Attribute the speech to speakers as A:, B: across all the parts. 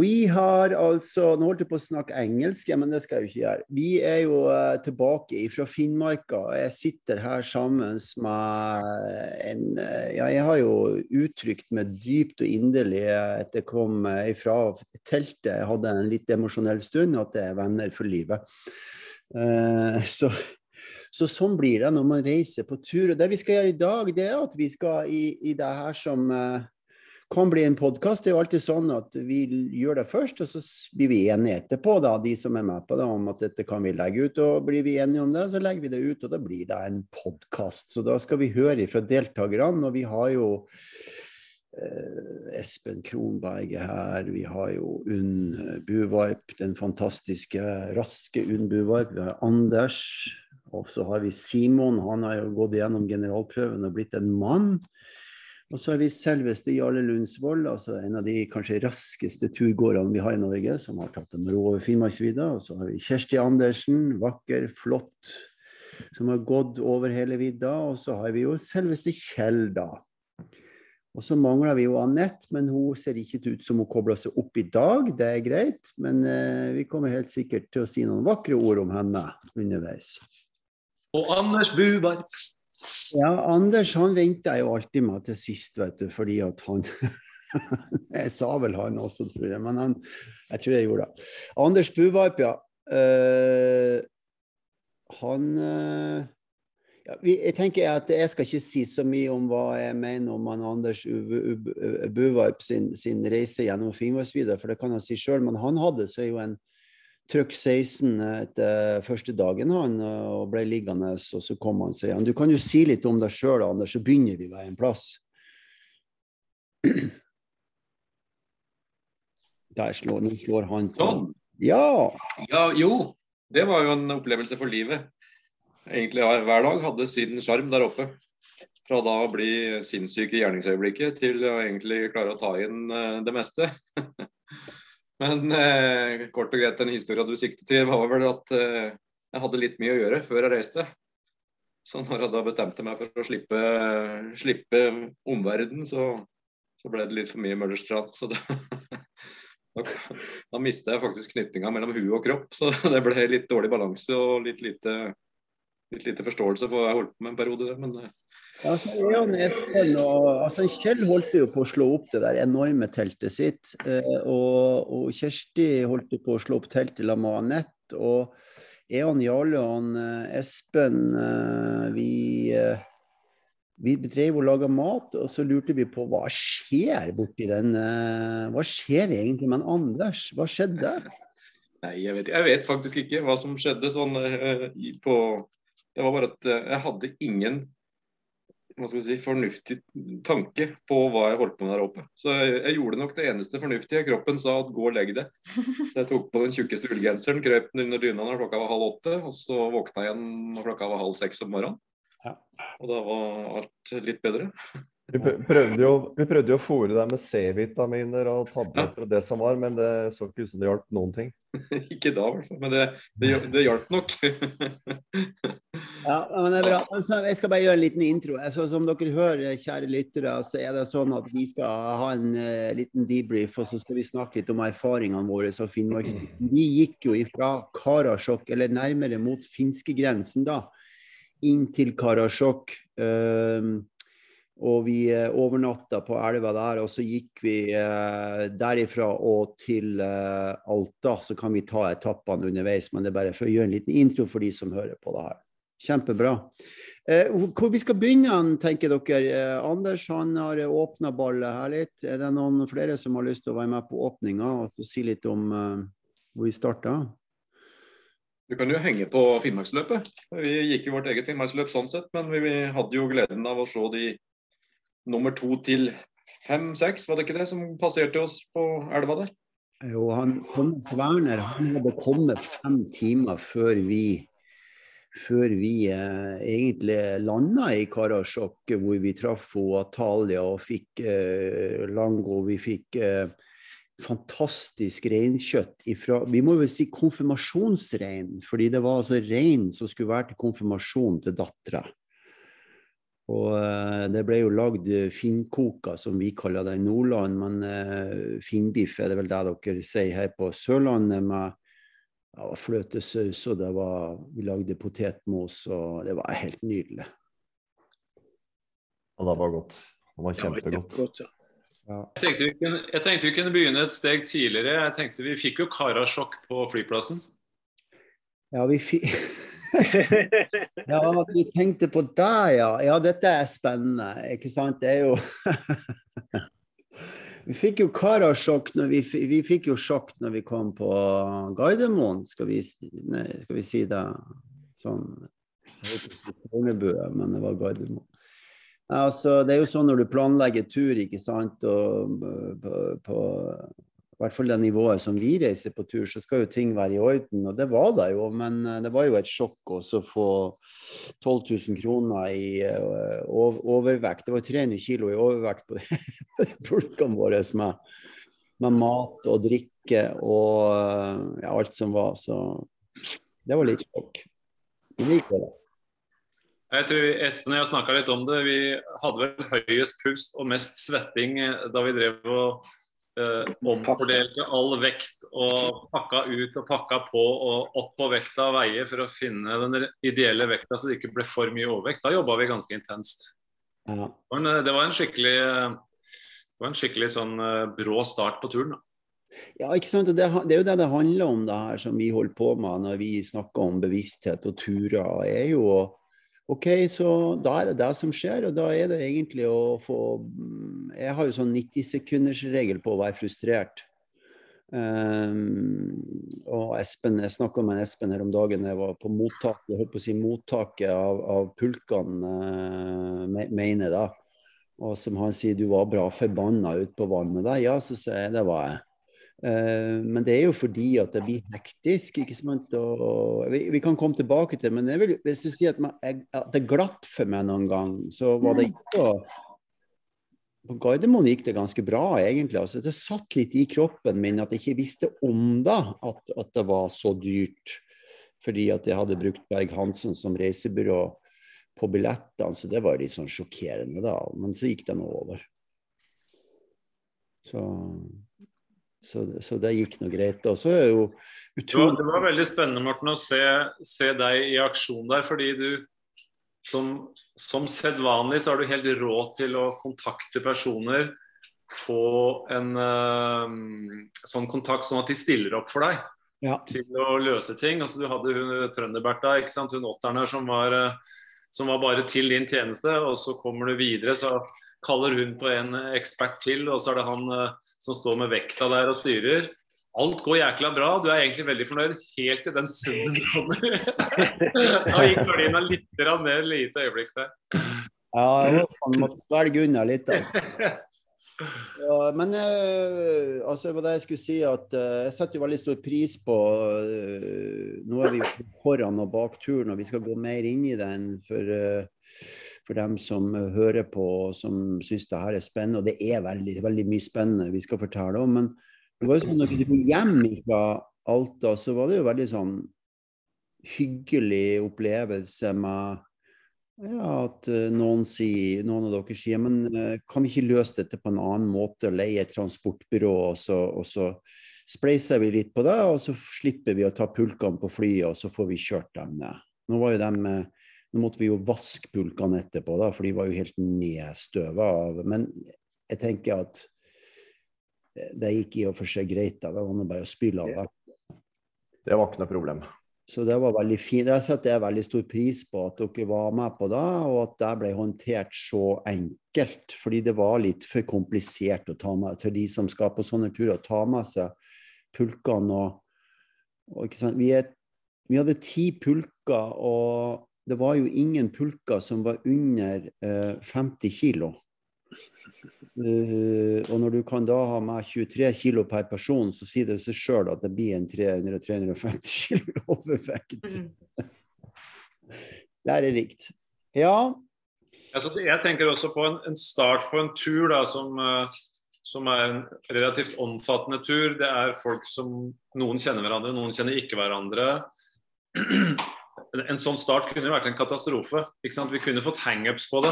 A: Vi har altså Nå holdt jeg på å snakke engelsk, men det skal jeg jo ikke gjøre. Vi er jo uh, tilbake fra Finnmarka. Jeg sitter her sammen med en uh, Ja, jeg har jo uttrykt meg dypt og inderlig etter jeg kom ifra teltet. Jeg hadde en litt emosjonell stund at det er venner for livet. Uh, så, så, sånn blir det når man reiser på tur. Og det vi skal gjøre i dag, det er at vi skal i, i det her som kan bli en podkast. Det er jo alltid sånn at vi gjør det først, og så blir vi enige etterpå, da, de som er med på det, om at dette kan vi legge ut. Og blir vi enige om det, så legger vi det ut, og da blir det en podkast. Så da skal vi høre fra deltakerne, og vi har jo eh, Espen Kronberg her, vi har jo Unn Buvarp, den fantastiske, raske Unn Buvarp. Vi har Anders, og så har vi Simon, han har jo gått gjennom generalprøven og blitt en mann. Og så har vi selveste Jarle Lundsvold, altså en av de kanskje raskeste turgåerne vi har i Norge, som har tatt dem over Finnmarksvidda. Og så har vi Kjersti Andersen, vakker, flott, som har gått over hele vidda. Og så har vi jo selveste Kjell, da. Og så mangler vi jo Anette, men hun ser ikke ut som hun kobler seg opp i dag. Det er greit, men eh, vi kommer helt sikkert til å si noen vakre ord om henne underveis.
B: Og Anders Bubarp.
A: Ja, Anders han venta jo alltid med til sist, vet du, fordi at han Jeg sa vel han også, tror jeg, men han, jeg tror jeg gjorde det. Anders Buvarp, ja. Uh, han uh, ja, jeg tenker at jeg skal ikke si så mye om hva jeg mener om han Anders Buvarp sin, sin, reise gjennom Finnmarksvidda, for det kan han si sjøl, men han hadde seg jo en trykk 16 etter første dagen han og ble liggende, og så kom han seg igjen. Du kan jo si litt om deg sjøl, Anders, så begynner vi ved en plass. Der slår, nå slår han
B: på. Sånn.
A: Ja.
B: ja. Jo, det var jo en opplevelse for livet. Egentlig hver dag hadde sin sjarm der oppe. Fra da å bli sinnssyk i gjerningsøyeblikket til å egentlig klare å ta inn eh, det meste. Men eh, kort og greit, den historien du siktet til, var vel at eh, jeg hadde litt mye å gjøre før jeg reiste. Så når jeg da bestemte meg for å slippe, slippe omverdenen, så, så, ble det litt for mye Møllerstrand. Så da, da, mista jeg faktisk knytninga mellom huet og kropp. Så det ble litt dårlig balanse og litt lite, litt lite forståelse for hva jeg holdt på med en periode. Men eh,
A: ja, altså, og altså, Kjell holdt jo på å slå opp det der enorme teltet sitt. Eh, og, og, Kjersti holdt på å slå opp teltet sammen med Anette. Og Eon Jarle og eh, Espen eh, vi, vi bedrev og laga mat, og så lurte vi på hva skjer borti den Hva skjer egentlig med Anders? Hva skjedde?
B: Nei, jeg vet, jeg vet faktisk ikke hva som skjedde sånn på Det var bare at jeg hadde ingen hva skal vi si, fornuftig tanke på hva jeg holdt på med der oppe. Så jeg, jeg, gjorde nok det eneste fornuftige. Kroppen sa at gå og legg deg. Så jeg tok på den tjukkeste ullgenseren, krøp den under dyna når klokka var halv åtte, og så våkna jeg igjen når klokka var halv seks om morgenen. Ja. Og da var alt litt bedre.
C: Vi prøvde jo, vi prøvde jo å fòre deg med C-vitaminer og tabletter og det som var, men det så ikke ut som det hjalp noen ting.
B: ikke da, i hvert fall. Men det, det, det hjalp nok.
A: ja, men det er bra. Altså, jeg skal bare gjøre en liten intro. Altså, som dere hører, kjære lyttere, så er det sånn at vi skal ha en uh, liten debrief, og så skal vi snakke litt om erfaringene våre som Finnmarksbiten. Vi gikk jo ifra Karasjok, eller nærmere mot finskegrensen, da, inn til Karasjok. Uh, og vi eh, overnatta på elva der, og så gikk vi eh, derifra og til eh, Alta. Så kan vi ta etappene underveis, men det er bare for å gjøre en liten intro for de som hører på det her. Kjempebra. Eh, hvor vi skal begynne, tenker dere? Eh, Anders han har åpna ballet her litt. Er det noen flere som har lyst til å være med på åpninga og si litt om eh, hvor vi starta?
B: Du kan jo henge på Finnmarksløpet. Vi gikk i vårt eget Finnmarksløp sånn sett, men vi, vi hadde jo gleden av å se de nummer to til fem-seks, var det ikke det, som passerte oss på elva der?
A: Jo, han, Thomas Werner han hadde kommet fem timer før vi før vi eh, egentlig landa i Karasjok, hvor vi traff Atalia og fikk eh, Lango. Vi fikk eh, fantastisk reinkjøtt ifra Vi må vel si konfirmasjonsrein, fordi det var altså rein som skulle være til konfirmasjon til dattera. Og Eh, det ble jo lagd finnkoka, som vi kaller det i Nordland, men eh, finnbiff er det vel det dere sier her på Sørlandet, med ja, fløtesaus, og det var, vi lagde potetmos, og det var helt nydelig.
C: Og det var godt. Det var kjempegodt.
A: Godt, ja. Ja.
D: Jeg tenkte, vi kunne, jeg tenkte vi kunne begynne et steg tidligere. Jeg tenkte Vi fikk jo karasjokk på flyplassen.
A: Ja, vi fikk Ja, vi tenkte på det, ja. Ja, dette er spennende, ikke sant? Det er jo Vi fikk jo karasjokk når vi, vi, fikk jo sjokk når vi kom på Gardermoen, skal vi, nei, skal vi si det sånn Fornebu, men det var Gardermoen. Altså, det er jo sånn når du planlegger tur, ikke sant, og øh, på, på i hvert fall det nivået som vi reiser på tur, så skal jo ting være i orden. Og det var det jo, men eh, det var jo et sjokk også å få 12 000 kroner i eh, overvekt. Det var 300 kilo i overvekt på pulkene våre med, med mat og drikke og eh, ja, alt som var. Så det var litt sjokk. Liker det.
D: Jeg tror Espen og jeg snakka litt om det. Vi hadde vel høyest puls og mest svetting da vi drev og eh, omfordelte all vekt og pakka ut og pakka på og opp på vekta og veie for å finne den ideelle vekta så det ikke ble for mye overvekt. Da jobba vi ganske intenst.
A: Ja.
D: Det var en, det var en skikkelig eh, det var en skikkelig sånn eh, brå start på turen. da.
A: Ja, ikke sant? Og det, det er jo det det handler om, det her som vi holder på med når vi snakker om bevissthet og turer. er jo å OK, så da er det det som skjer, og da er det egentlig å få Jeg har jo sånn 90-sekundersregel på å være frustrert. Um, og Espen, Jeg snakka med Espen her om dagen jeg var på mottak, jeg holdt på å si mottaket av, av pulkene, uh, mener mener da. Og som han sier, du var bra forbanna ute på vannet da. Ja, så sier jeg det var jeg. Eh, men det er jo fordi at det blir hektisk. ikke sant? Og vi, vi kan komme tilbake til men jeg vil, hvis du sier at, man, at det glapp for meg noen gang, så var det ikke å På Gardermoen gikk det ganske bra, egentlig. altså Det satt litt i kroppen min at jeg ikke visste om da, at, at det var så dyrt. Fordi at jeg hadde brukt Berg-Hansen som reisebyrå på billettene, så det var litt sånn sjokkerende, da. Men så gikk det nå over. Så så, så det gikk nå greit. Og så er jo
D: Det var,
A: utrolig
D: det var veldig spennende Morten, å se, se deg i aksjon der, fordi du som, som sedvanlig så har du helt råd til å kontakte personer, få en eh, sånn kontakt sånn at de stiller opp for deg
A: Ja.
D: til å løse ting. Altså, du hadde hun Trønderbertha, ikke sant? hun åtteren her som var, eh, som var bare til din tjeneste, og så kommer du videre, så kaller hun på en ekspert til, og så er det han eh, som står med vekta der og styrer. Alt går jækla bra, du er egentlig veldig fornøyd helt til den summen kommer. da gikk gardina litt ned et lite øyeblikk der.
A: Ja, jeg må svelge unna litt, altså. Ja, men eh, altså, det jeg skulle si at eh, jeg setter jo veldig stor pris på eh, Nå er vi jo foran og bak turen, og vi skal gå mer inn i den for, for dem som hører på og som syns det her er spennende. Og det er veldig, veldig mye spennende vi skal fortelle om. Men det var jo sånn når vi dro hjem fra Alta, så var det jo veldig sånn hyggelig opplevelse med ja, at eh, noen, sier, noen av dere sier men eh, kan vi ikke løse dette på en annen måte, leie et transportbyrå, og så, og så spleiser vi litt på det, og så slipper vi å ta pulkene på flyet, og så får vi kjørt dem ned. Nå, dem, eh, nå måtte vi jo vaske pulkene etterpå, da, for de var jo helt nedstøva av Men jeg tenker at det gikk i og for seg greit. da, Det var nå bare å spyle av det.
C: Det var ikke noe problem.
A: Så det var veldig fint. Jeg setter veldig stor pris på at dere var med på det, og at det ble håndtert så enkelt. Fordi det var litt for komplisert å ta med til de som skal på sånne turer, å ta med seg pulkene og, og? Vi, er, vi hadde ti pulker, og det var jo ingen pulker som var under eh, 50 kilo. Eh, og når du kan da ha med 23 kilo per person, så sier det seg sjøl at det blir en 300-350 kilo overvekt. Lærerikt. Ja.
D: Altså, jeg tenker også på en, en start på en tur da, som, eh, som er en relativt omfattende tur. Det er folk som Noen kjenner hverandre, noen kjenner ikke hverandre. En sånn start kunne jo vært en katastrofe. ikke sant? Vi kunne fått hangups på det.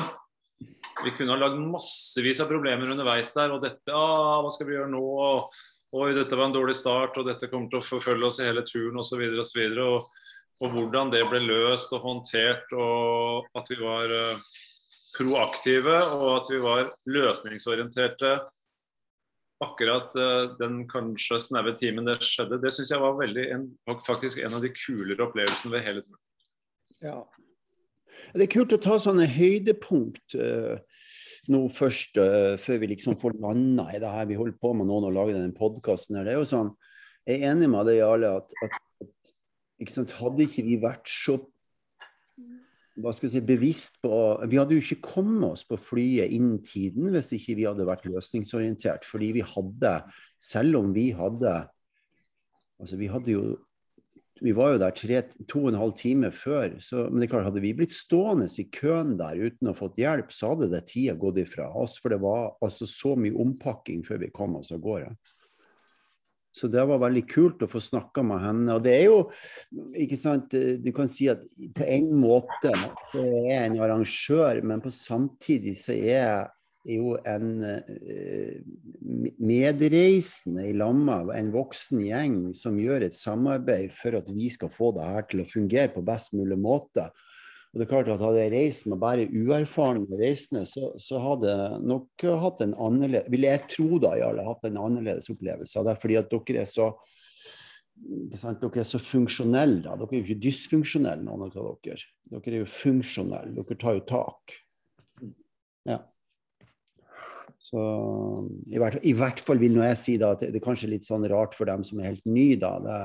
D: Vi kunne ha lagd massevis av problemer underveis der. Og dette ah, Hva skal vi gjøre nå? Oi, dette var en dårlig start, og dette kommer til å forfølge oss i hele turen osv. Og, så videre, og, og, og hvordan det ble løst og håndtert, og at vi var uh, proaktive og at vi var løsningsorienterte akkurat uh, den kanskje snaue timen det skjedde, det syns jeg var veldig en, faktisk en av de kulere opplevelsene ved hele turen.
A: Ja. Det er kult å ta sånne høydepunkt uh, nå først, uh, før vi liksom får landa i det her vi holder på med nå når vi lager denne podkasten. Det er jo sånn, jeg er enig med deg, Jarle, at, at ikke sant, hadde ikke vi vært så hva skal jeg si, bevisst på Vi hadde jo ikke kommet oss på flyet innen tiden hvis ikke vi hadde vært løsningsorientert. Fordi vi hadde, selv om vi hadde Altså, vi hadde jo vi var jo der tre, to og en halv time før. Så, men det er klart, hadde vi blitt stående i køen der uten å ha fått hjelp, så hadde det tida gått ifra oss. For det var altså så mye ompakking før vi kom oss av gårde. Så det var veldig kult å få snakka med henne. Og det er jo, ikke sant, du kan si at på en måte så er jeg en arrangør, men på samtidig så er jeg jo en uh, medreisende i lamma, en voksen gjeng som gjør et samarbeid for at vi skal få det her til å fungere på best mulig måte. Og det er klart at Hadde jeg reist med bare uerfarne reisende, så, så hadde jeg nok hatt en annerledes Ville jeg tro da, Jarle, hatt en annerledes opplevelse. Det er fordi at dere er så dere er så funksjonelle. Da. Dere er jo ikke dysfunksjonelle, noen av dere. Dere er jo funksjonelle. Dere tar jo tak. Ja. Så i hvert, i hvert fall vil nå jeg si da at det, det, er kanskje litt sånn rart for dem som er helt nye, da. Det,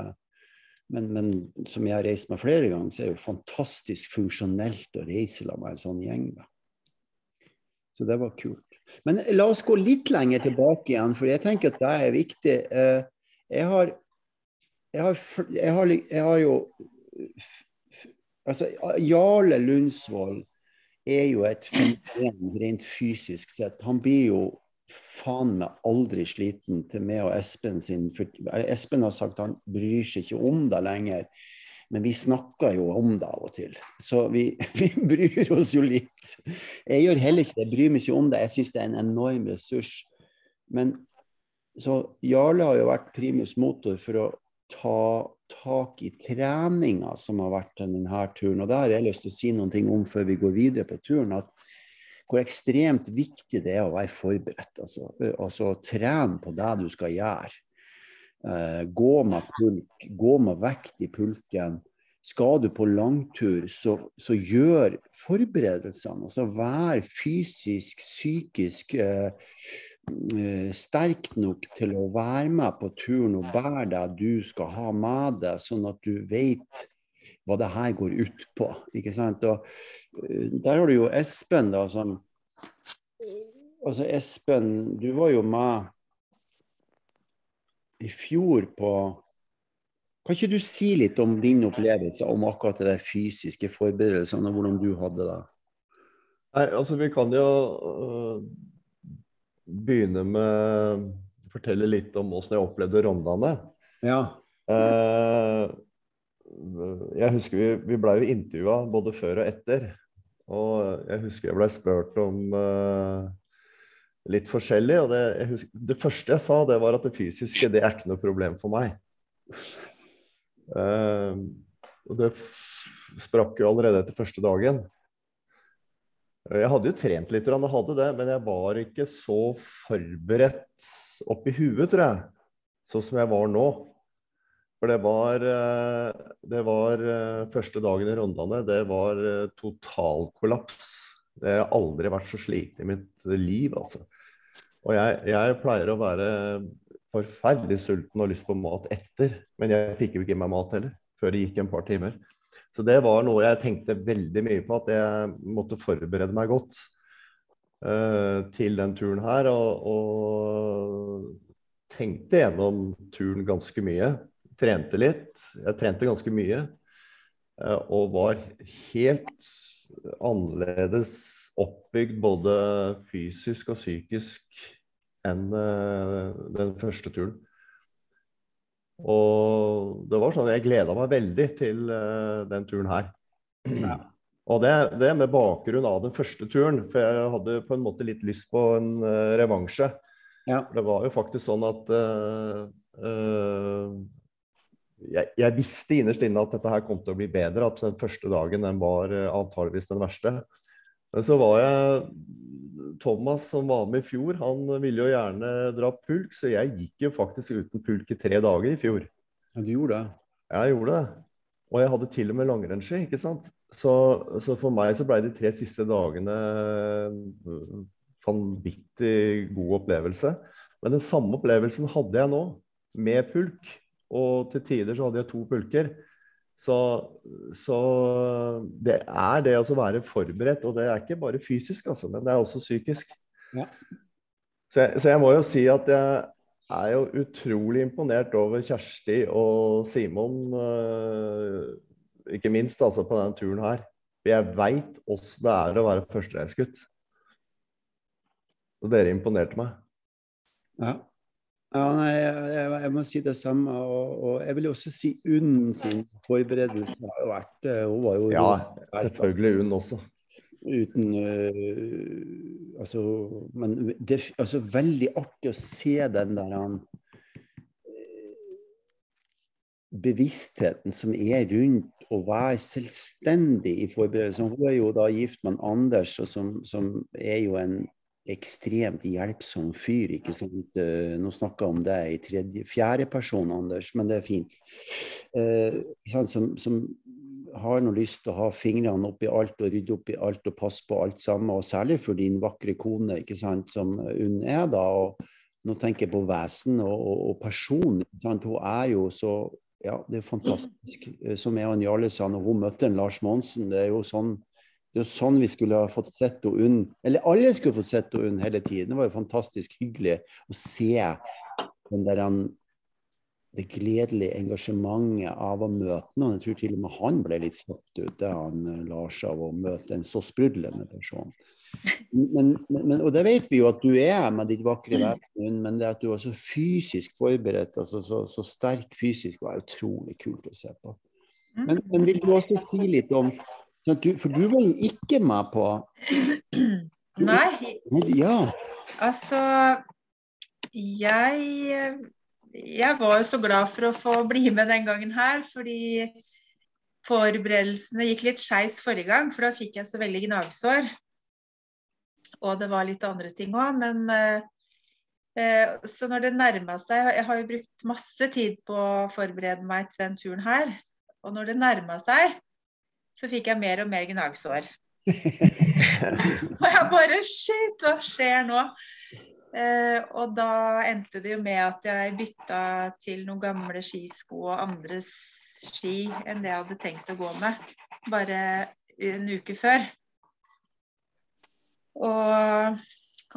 A: men, men, som jeg har reist med flere ganger, så er det jo fantastisk funksjonelt å reise med en sånn gjeng. da. Så det var kult. Men la oss gå litt lenger tilbake igjen, for jeg tenker at det er viktig. Eh, jeg har, jeg har, jeg har, jeg har jo Altså, Jarle Lundsvold er jo et fenomen rent fysisk sett. Han blir jo faen meg aldri sliten til meg og Espen sin for, Espen har sagt han bryr seg ikke om det lenger. Men vi snakker jo om det av og til. Så vi, vi bryr oss jo litt. Jeg gjør heller ikke det. Jeg bryr meg ikke om det. Jeg syns det er en enorm ressurs. Men så Jarle har jo vært primus motor for å ta tak i treninga som har vært denne turen. Og det har jeg lyst til å si noen ting om før vi går videre på turen. at hvor ekstremt viktig det er å være forberedt. Altså, altså trene på det du skal gjøre. Uh, gå med pulk, gå med vekt i pulken. Skal du på langtur, så, så gjør forberedelsene. Altså vær fysisk, psykisk uh, sterk nok til å være med på turen og bære deg du skal ha med deg, sånn at du vet hva det her går ut på. ikke sant? Og uh, Der har du jo Espen, da, som Altså, Espen, du var jo med i fjor på Kan ikke du si litt om din opplevelse om akkurat det fysiske forberedelsene, og hvordan du hadde det?
C: Nei, altså Vi kan jo begynne med å fortelle litt om åssen jeg opplevde Rondane.
A: Ja.
C: Eh, jeg husker vi, vi blei jo intervjua både før og etter. Og jeg husker jeg blei spurt om eh, litt forskjellig. Og det, husker, det, første jeg sa, det var at det fysiske det er ikke noe problem for meg. Eh, og det sprakk jo allerede etter første dagen. Jeg hadde jo trent litt, og hadde det, men jeg var ikke så forberedt oppi huet, tror jeg, sånn som jeg var nå. For det var, eh, det var eh, første dagen i Rondane. Det var eh, totalkollaps. Det har aldri vært så sliten i mitt liv, altså. Og jeg, jeg, pleier å være forferdelig sulten og lyst på mat etter. Men jeg fikk jo ikke meg mat heller før det gikk en par timer. Så det var noe jeg tenkte veldig mye på, at jeg måtte forberede meg godt uh, til den turen her. Og, og tenkte gjennom turen ganske mye trente litt. Jeg trente ganske mye. Eh, og var helt annerledes oppbygd både fysisk og psykisk enn eh, den første turen. Og det var sånn jeg gleda meg veldig til uh, den turen her. Ja. Og det, det med bakgrunn av den første turen, for jeg hadde på en måte litt lyst på en uh, revansje.
A: Ja.
C: Det var jo faktisk sånn at uh, uh, jeg, jeg, visste innerst inne at dette her kom til å bli bedre, at den første dagen den var antageligvis den verste. Men så var jeg Thomas som var med i fjor, han ville jo gjerne dra pulk, så jeg gikk jo faktisk uten pulk i tre dager i fjor.
A: Ja, du gjorde det?
C: Jeg gjorde det. Og jeg hadde til og med langrennsski, ikke sant. Så, så, for meg så ble de tre siste dagene øh, vanvittig god opplevelse. Men den samme opplevelsen hadde jeg nå, med pulk. Og til tider så hadde jeg to pulker. Så, så det er det å være forberedt, og det er ikke bare fysisk, altså, men det er også psykisk.
A: Ja.
C: Så, jeg, så jeg må jo si at jeg er jo utrolig imponert over Kjersti og Simon, øh, ikke minst altså på denne turen her. Jeg veit åssen det er å være førstereisgutt. Og dere imponerte meg.
A: Ja. Ja nei, jeg, jeg, må si det samme. Og, og jeg vil også si Unn sin forberedelse har jo vært øh, Hun var jo
C: Ja, selvfølgelig Unn også
A: uten uh, Altså Men det er altså, veldig artig å se den der han bevisstheten som er rundt å være selvstendig i forberedelsen. Hun er jo da gift med Anders, og som, som, er jo en ekstremt hjelpsom fyr. ikke sant? Uh, nå snakker jeg om deg i tredje, fjerde person, Anders, men det er fint. Eh, som, som har noe lyst til å ha fingrene oppi alt og rydde opp i alt og passe på alt sammen, og særlig for din vakre kone, ikke sant, som hun er da. og Nå tenker jeg på vesen og, og, og person. Sant? Hun er jo så Ja, det er fantastisk. Eh, som jeg og Jarle sa når hun møtte en Lars Monsen, det er jo sånn det er jo sånn vi skulle ha fått sett henne. Eller alle skulle fått sett henne hele tiden. Det var jo fantastisk hyggelig å se den der det gledelige engasjementet av å møte noen. Jeg tror til og med han ble litt satt ut, da han eh, Lars, av å møte en så sprudlende person. Men, men, og det vet vi jo at du er med ditt vakre vesen, men det at du er så fysisk forberedt, altså så, så sterk fysisk, var utrolig kult å se på. Mm. Men, men vil du også si litt om du, For du var jo ikke med på
E: Nei.
A: Ja.
E: Altså Jeg jeg var jo så glad for å få bli med den gangen her, fordi forberedelsene gikk litt skeis forrige gang, for da fikk jeg så veldig gnagsår. Og det var litt andre ting òg, men eh, Så når det nærma seg Jeg har jo brukt masse tid på å forberede meg til den turen her. Og når det nærma seg, så fikk jeg mer og mer gnagsår. og jeg bare Shit, hva skjer nå? Eh, og da endte det jo med at jeg bytta til noen gamle skisko og andre ski enn det jeg hadde tenkt å gå med bare en uke før. Og,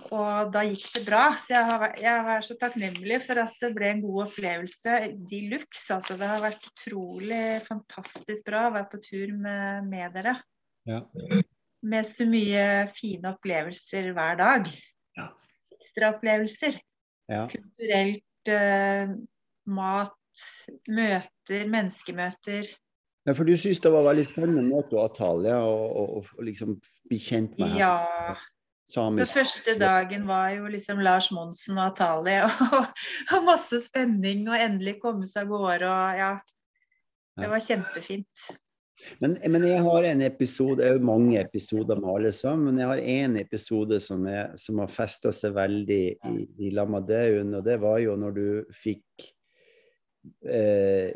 E: og da gikk det bra. Så jeg, har, jeg er så takknemlig for at det ble en god opplevelse de luxe. Altså, det har vært utrolig fantastisk bra å være på tur med, med dere.
A: Ja.
E: Med så mye fine opplevelser hver dag Ja. ekstraopplevelser.
A: Ja.
E: Kulturelt, uh, mat, møter, menneskemøter.
A: Ja, For du syns det var veldig spennende å møte Atalia og, og, og, liksom bli kjent med
E: ja.
A: Samisk.
E: Den første dagen var jo liksom Lars Monsen og Atali, og, og, masse spenning og endelig komme seg av gårde og ja. Det var kjempefint.
A: Men, men, jeg har en episode, det er jo mange episoder med alle sammen, men jeg har én episode som, er, som har festa seg veldig i, i Lamadeun, og det var jo når du fikk eh,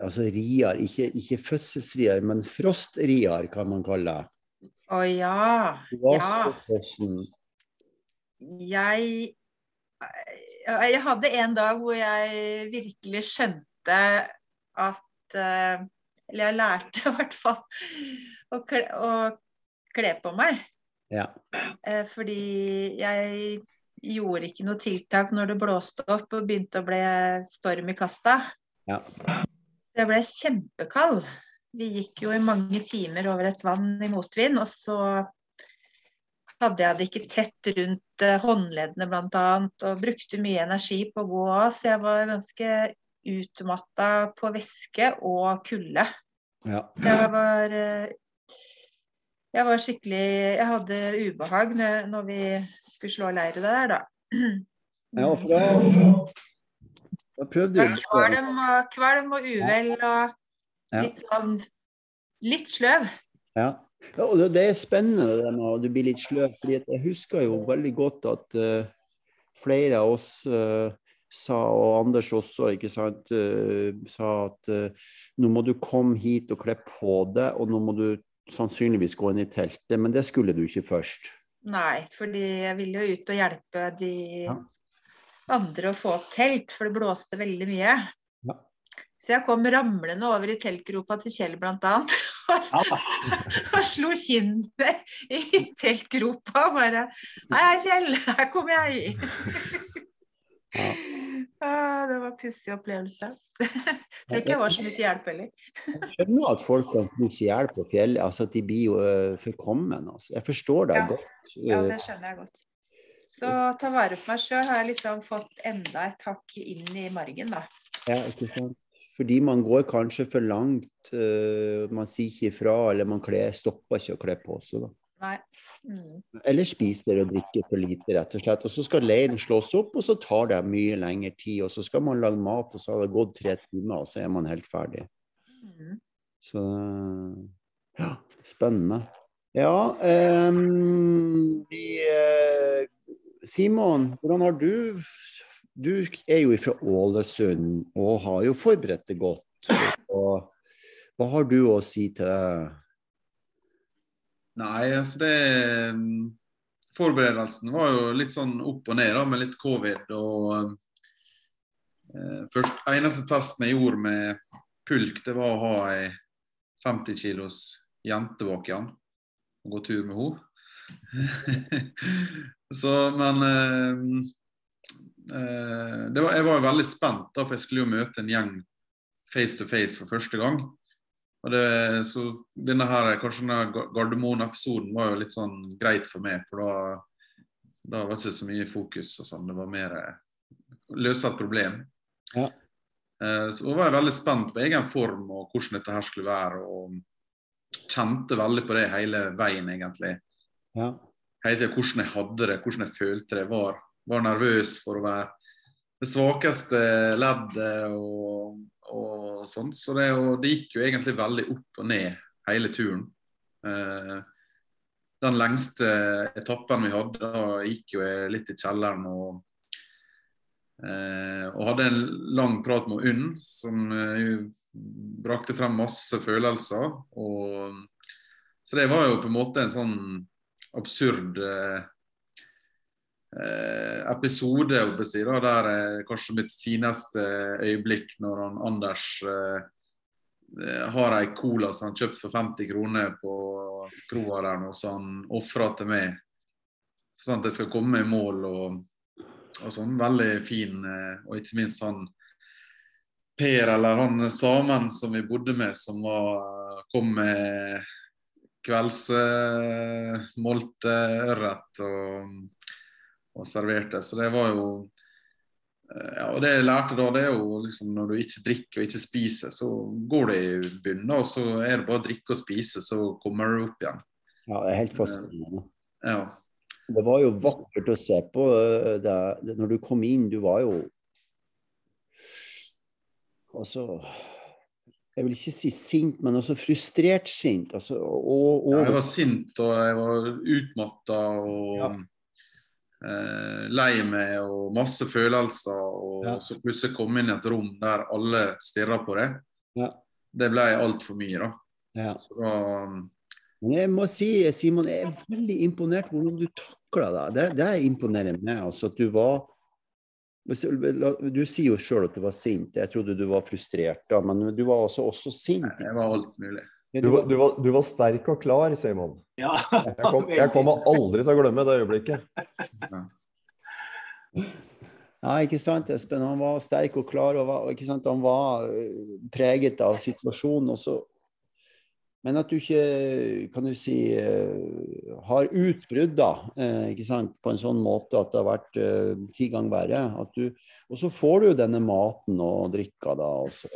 A: altså riar, ikke, ikke fødselsriar, men frostriar, kan man kalle det.
E: Å ja. ja. Jeg Jeg hadde en dag hvor jeg virkelig skjønte at uh, eller jeg lærte i hvert fall å kle, å kle på meg.
A: Ja.
E: Eh, fordi jeg gjorde ikke noe tiltak når det blåste opp og begynte å bli storm i kasta.
A: Ja.
E: Så jeg ble kjempekald. Vi gikk jo i mange timer over et vann i motvind, og så hadde jeg det ikke tett rundt eh, håndleddene bl.a. og brukte mye energi på å gå av, så jeg var ganske utmatta på væske og kulde.
A: Ja.
E: Så jeg var uh, Jeg var skikkelig Jeg hadde ubehag når, vi skulle slå leire der, da.
A: Ja, for da, da prøvde du
E: kvalm og, kvalm og uvel og
A: Ja.
E: litt sånn Litt sløv.
A: Ja. ja og det- er spennende det med at du blir litt sløv. fordi jeg husker jo veldig godt at uh, flere av oss uh, sa, og Anders også, ikke sant, uh, sa at nå må du komme hit og kle på deg, og nå må du sannsynligvis gå inn i teltet. Men det skulle du ikke først.
E: Nei, fordi jeg ville jo ut og hjelpe de
A: Ja.
E: andre å få telt, for det blåste veldig mye. Så jeg kom ramlende over i teltgropa til Kjell blant annet. og slo kinnet i teltgropa og bare Hei, Kjell, her kommer jeg.
A: Ja.
E: Ah, det var en pussig opplevelse. Tror ikke jeg var så mye til hjelp heller.
A: Jeg skjønner at folk kan knuse i hjel på fjellet, altså at de blir jo uh, forkommen. Altså. Jeg forstår deg
E: Ja.
A: godt.
E: Ja,
A: eh,
E: det skjønner jeg godt. Så ta vare på meg sjøl har jeg liksom fått enda et hakk inn i margen, da.
A: Ja, ikke sant? Fordi man går kanskje for langt, eh, man sier ikke ifra, eller man kler, stopper ikke å kle på seg. Da.
E: Mm.
A: Eller spiser og drikker for lite, rett og slett. Og så skal leiren slås opp, og så tar det mye lengre tid. Og så skal man lage mat, og så har det gått tre timer, og så er man helt ferdig.
E: Mm.
A: Så ja, spennende. Ja, um, vi eh, Simon, hvordan har du Du er jo fra Ålesund og har jo forberedt det godt. Og hva har du å si til det?
F: Nei, altså det mm, Forberedelsen var jo litt sånn opp og ned, da, med litt covid. og eh, først, Eneste testen jeg gjorde med pulk, det var å ha ei 50 kilos jente bak igjen og gå tur med henne. Så, men eh, var, Jeg var jo veldig spent, da, for jeg skulle jo møte en gjeng face to face for første gang. Og det, så denne her, kanskje denne Gardermoen-episoden var jo litt sånn greit for meg, for da, da var det ikke så mye fokus og sånn. Det var mer eh, løse et problem.
A: Ja.
F: Eh, så var jeg veldig spent på egen form og hvordan dette her skulle være, og kjente veldig på det hele veien, egentlig.
A: Ja.
F: Hele tiden hvordan jeg hadde det, hvordan jeg følte det. Var, var nervøs for å være det svakeste leddet og, og sånn. Så det, og det gikk jo egentlig veldig opp og ned hele turen. Eh, den lengste etappen vi hadde, da gikk jo litt i kjelleren og, eh, og hadde en lang prat med Unn, som eh, brakte frem masse følelser. Og, så det var jo på en måte en sånn absurd eh, episode jeg vil si, da, der er kanskje mitt fineste øyeblikk når han Anders eh, eh, har ei cola som han kjøpt for 50 kroner på kroa der nå, som han ofrer til meg. Sånn at jeg skal komme i mål og, og sånn. Veldig fin. eh, Og ikke minst han Per, eller han samen som vi bodde med, som var, kom med kveldsmålte ørret og, og serverte. Så det var jo eh, ja, og Det jeg lærte da, det er jo liksom når du ikke drikker og ikke spiser, så går det i bunnen. Og så er det bare å drikke og spise, så kommer du opp igjen.
A: ja, det er helt fascinerende.
F: Ja.
A: Det var jo vakkert å se på øh, det, det, når du kom inn. Du var jo Altså Jeg vil ikke si sint, men også frustrert sint. Altså, og, og,
F: Ja, jeg var sint og jeg var utmatta og
A: Ja.
F: Eh, lei meg og masse følelser. Og
A: Ja.
F: så plutselig komme inn i et rom der alle stirrer på deg.
A: Ja.
F: Det ble altfor mye, da.
A: ja.
F: Så da
A: Men jeg må si, Simon, jeg er veldig imponert hvordan du takla det. det. Det er imponerende. Altså, at du var du, du sier jo sjøl at du var sint. Jeg trodde du var frustrert, da, men du var også, også sint.
F: Jeg var alt mulig.
C: Du, var- du, var, du var sterk og klar, Simon.
A: Ja,
C: Jeg, kom, jeg kommer aldri til å glemme det øyeblikket.
A: Ja, ikke sant, Espen. Han var sterk og klar. og var, ikke sant? Han var øh, preget av situasjonen. også. Men at du ikke kan du si, øh, har utbrudd da, eh, ikke sant? på en sånn måte at det har vært ti ganger verre. At du, og så får du jo denne maten og drikka da. Og så,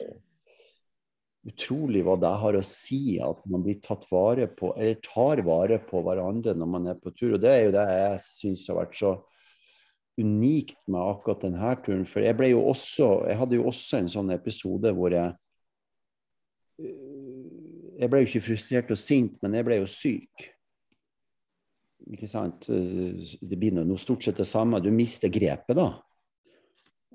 A: utrolig hva det har å si at man blir tatt vare på, eller tar vare på hverandre når man er på tur. Og det er jo det jeg syns har vært så unikt med akkurat denne turen. For jeg ble jo også Jeg hadde jo også en sånn episode hvor jeg Jeg ble jo ikke frustrert og sint, men jeg ble jo syk. Ikke sant? Det blir noe stort sett det samme. Du mister grepet, da.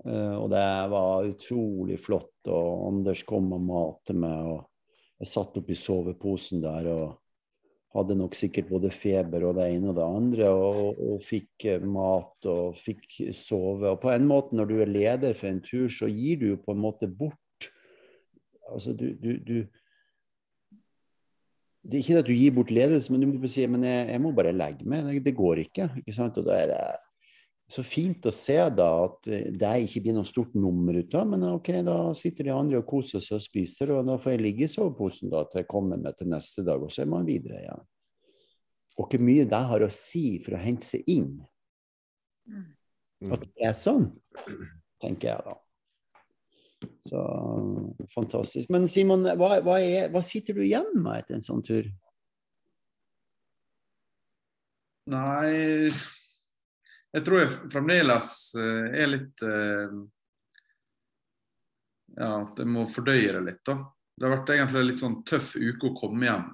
A: Uh, og det var utrolig flott. Og Anders kom og matet meg, og jeg satt oppi soveposen der og hadde nok sikkert både feber og det ene og det andre, og, og fikk eh, mat og fikk sove. Og på en måte, når du er leder for en tur, så gir du jo på en måte bort Altså, du, du, du det er ikke at du gir bort ledelse, men du må si men jeg, jeg må bare legge meg. Det, det går ikke. ikke sant? Og da er det så fint å se da at det ikke blir noe stort nummer ut av, men ok, da sitter de andre og koser seg og spiser, og da får jeg ligge i soveposen da til jeg kommer med til neste dag, og så er man videre igjen. Og hvor mye det har å si for å hente seg inn. At det er sånn, tenker jeg da. Så fantastisk. Men Simon, hva, hva, er, hva sitter du igjen med etter en sånn tur?
F: Nei jeg tror jeg fremdeles eh, er litt eh, Ja, at jeg må fordøye det litt, da. Det har vært egentlig en litt sånn tøff uke å komme hjem.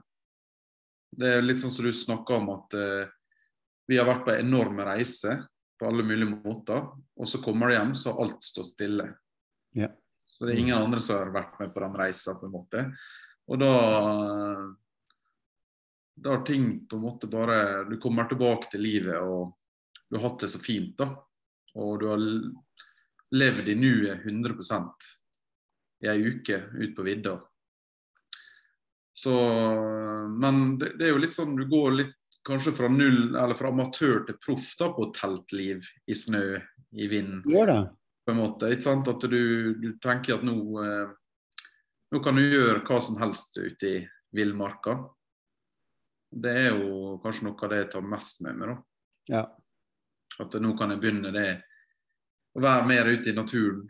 F: Det er litt sånn som du snakka om, at uh, vi har vært på enorme reiser på alle mulige måter. Og så kommer du hjem, så har alt stått stille.
A: Ja.
F: Så det er ingen andre som har vært med på den reisa, på en måte. Og da Da har ting på en måte bare Du kommer tilbake til livet og du har hatt det så fint, da. Og du har levd i nuet 100 i ei uke ut på vidda. Så Men det, det, er jo litt sånn du går litt kanskje fra null, eller fra amatør til proff da, på teltliv i snø, i vind.
A: Gjør det.
F: På en måte, ikke sant? At du, du tenker at nå, eh, nå kan du gjøre hva som helst ute i villmarka. Det er jo kanskje noe av det jeg tar mest med meg. da.
A: Ja.
F: At nå kan jeg begynne det å være mer ute i naturen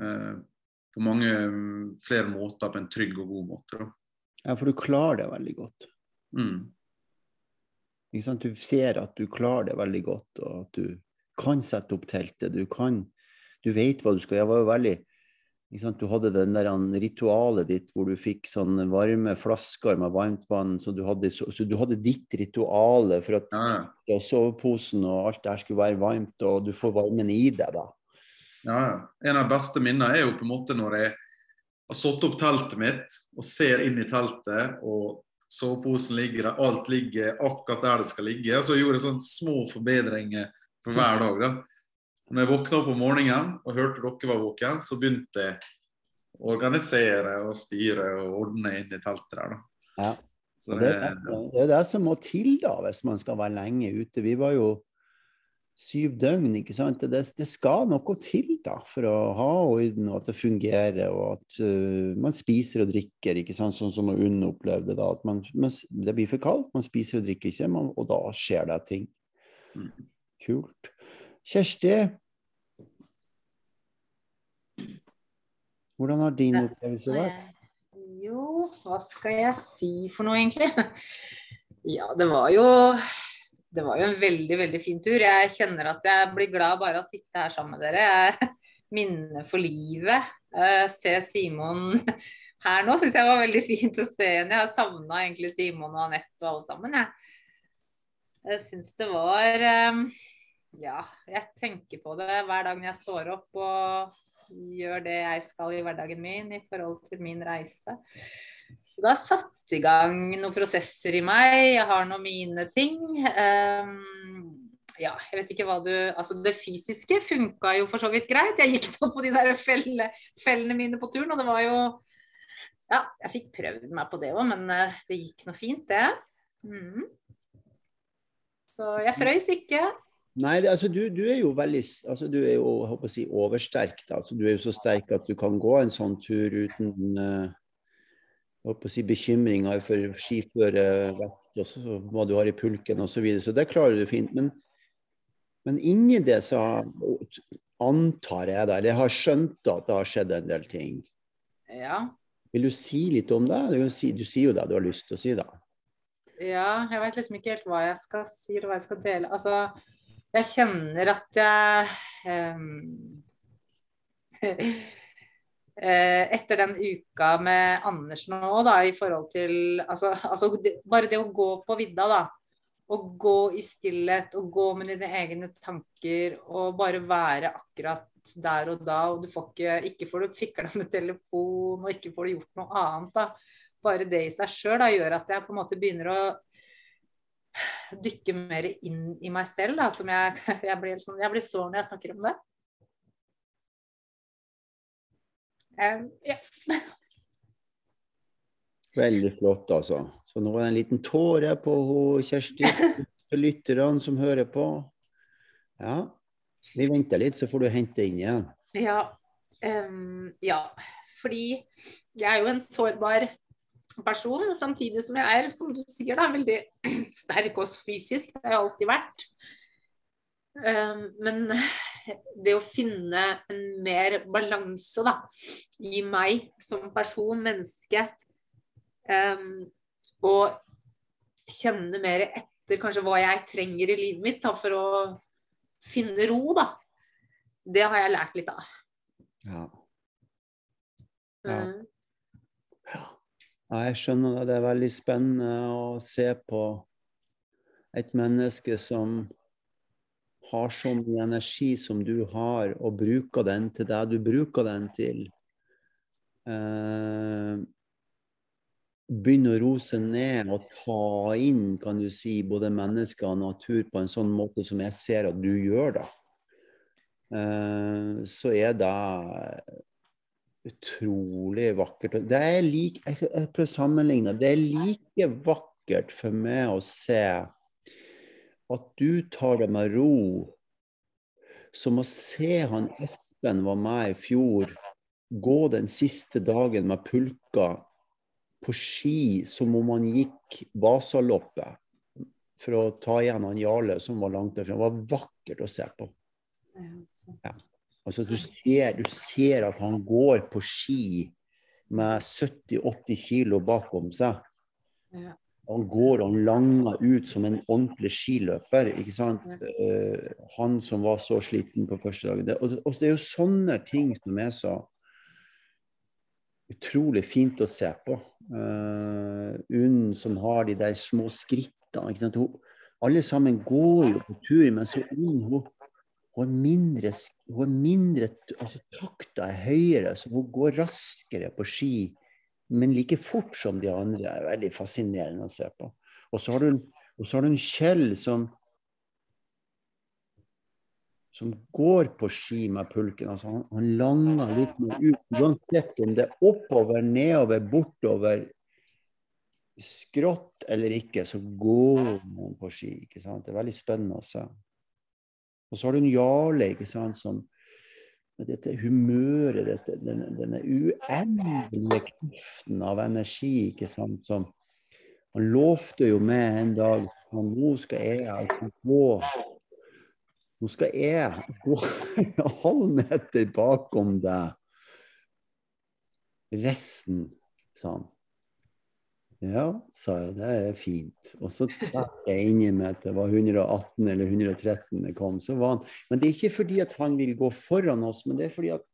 F: eh, på mange flere måter, på en trygg og god måte. Da.
A: Ja, for du klarer det veldig godt.
F: Mm.
A: Ikke sant? Du ser at du klarer det veldig godt, og at du kan sette opp teltet. Du kan Du vet hva du skal Jeg var jo veldig du hadde den der ritualet ditt hvor du fikk sånn varme flasker med varmt vann. Så du hadde, så, så du hadde ditt rituale for at
F: ja,
A: soveposen og alt det her skulle være varmt, og du får varmen i deg da.
F: Ja, ja. En av de beste minnene er jo på en måte når jeg har satt opp teltet mitt og ser inn i teltet, og soveposen ligger der, alt ligger akkurat der det skal ligge. Og så gjorde jeg sånne små forbedringer for hver dag. da. Når jeg våkna opp om morgenen og hørte dere var våken, så begynte jeg å organisere og styre og ordne inn i teltet der.
A: Ja. Det, det, det, er det som må til da, hvis man skal være lenge ute. Vi var jo syv døgn, ikke sant. Det, det skal noe til da, for å ha orden og at det fungerer. Og at uh, man spiser og drikker, ikke sant? sånn som Unn opplevde da. At man, man, det blir for kaldt, man spiser og drikker ikke, man, og da skjer det ting.
F: Mm.
A: Kult. Kjersti, hvordan har din opplevelse vært?
G: Jo, hva skal jeg si for noe, egentlig? Ja, det var jo det var jo en veldig veldig fin tur. Jeg kjenner at jeg blir glad bare av å sitte her sammen med dere. Jeg minner for livet. Uh, se Simon her nå syns jeg var veldig fint å se henne. Jeg har savna egentlig Simon og Anette og alle sammen. Jeg, jeg syns det var um, ja, jeg tenker på det hver dag når jeg står opp og gjør det jeg skal i hverdagen min i forhold til min reise. Så det har satt i gang noen prosesser i meg. Jeg har nå mine ting. Um, ja, jeg vet ikke hva du Altså, det fysiske funka jo for så vidt greit. Jeg gikk nå på de der felle, fellene mine på turen, og det var jo Ja, jeg fikk prøvd meg på det òg, men uh, det gikk nå fint, det. Mm. Så jeg frøys ikke.
A: Nei, det, altså, du, du, er jo veldig altså, Du er jo håper å si, oversterk. Da. Altså, du er jo så sterk at du kan gå en sånn tur uten uh, håper å si, bekymringer for skiførevekt og hva du har i pulken osv. Så, videre. så det klarer du fint. Men, men inni det så antar jeg det, eller jeg har skjønt at det har skjedd en del ting.
G: Ja.
A: Vil du si litt om det? Du, si, du sier jo det du har lyst til å si, da.
G: Ja, jeg vet liksom ikke helt hva jeg skal si eller hva jeg skal dele. Altså, jeg kjenner at jeg um, Etter den uka med Anders nå, da, i forhold til altså, altså Bare det å gå på vidda, da. Å gå i stillhet og gå med dine egne tanker og bare være akkurat der og da. Og du får ikke, ikke får du fikla med telefon, og ikke får du gjort noe annet. da bare det i seg sjøl gjør at jeg på en måte begynner å dykke mer inn i meg selv. Da, som jeg, jeg, blir, sånn, jeg blir sår når jeg snakker om det. Um, yeah.
A: Veldig flott, altså. Så nå er det en liten tåre på Kjersti, for lytterne som hører på. Ja. Vi venter litt, så får du hente inn igjen.
G: Ja. Um, ja. Fordi jeg er jo en sårbar person, samtidig som jeg er, som du sier, da, veldig sterk også fysisk. Det har jeg alltid vært. Um, men det å finne en mer balanse da, i meg som person, menneske, um, og kjenne mer etter kanskje hva jeg trenger i livet mitt da, for å finne ro, da. Det har jeg lært litt av.
A: Ja. ja. Um, ja, jeg skjønner det. Det er veldig spennende å se på et menneske som har så mye energi som du har, og bruker den til det du bruker den til. Eh, begynne å rose ned og ta inn kan du si, både mennesker og natur på en sånn måte som jeg ser at du gjør, da. Eh, så er det utrolig vakkert. Det er like, jeg prøver å sammenligne. Det er like vakkert for meg å se at du tar det med ro, som å se han Espen var med i fjor gå den siste dagen med pulka på ski som om han gikk Vasaloppet for å ta igjen han Jarle som var langt derfra. Det var vakkert å se på. Ja. Altså, du ser, du ser at han går på ski med 70-80 kilo bakom seg. Ja. Han går og langer ut som en ordentlig skiløper. ikke sant? Ja. Uh, han som var så sliten på første dagen. Det, og, og, det er jo sånne ting som er så utrolig fint å se på. Uh, Unn som har de der små skrittene. Hun, alle sammen går jo på tur, men så Unn hun, hun mindre, hun mindre altså Takta er høyere, så hun går raskere på ski, men like fort som de andre. Er veldig fascinerende å se på. Og så har du, en Kjell som som går på ski med pulken. Altså han, han langer litt mer ut, uansett om det er oppover, nedover, bortover, skrått eller ikke, så går han på ski. Det er veldig spennende å se. Og så har du en Jarle ikke sant, som med dette humøret, dette, denne, denne uendelige kraften av energi ikke sant, som Han lovte jo meg en dag sånn, Nå skal jeg altså gå Nå skal jeg gå en halv meter bakom deg. Resten, sa han. Ja, sa jeg, det er fint. Og så tverte jeg inn i meg at det var 118 eller 113 det kom. Så var han, men det er ikke fordi at han vil gå foran oss, men det er fordi at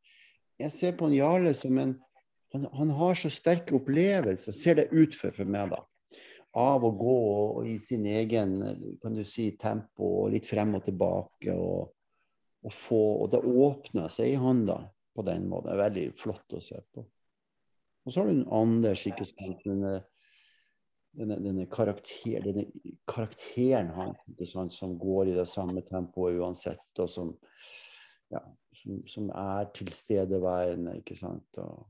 A: jeg ser på en Jarle som en han, han har så sterke opplevelser, ser det ut for, for meg, da. Av å gå og, i sin egen kan du si, tempo, og litt frem og tilbake. Og, og, få, og det åpner seg i han da, på den måten. Det er veldig flott å se på. Og så har du en Anders, ikke sant. Denne, denne, karakter, denne karakteren han, som går i det samme tempoet uansett, og som, ja, som, som er tilstedeværende. ikke sant? Og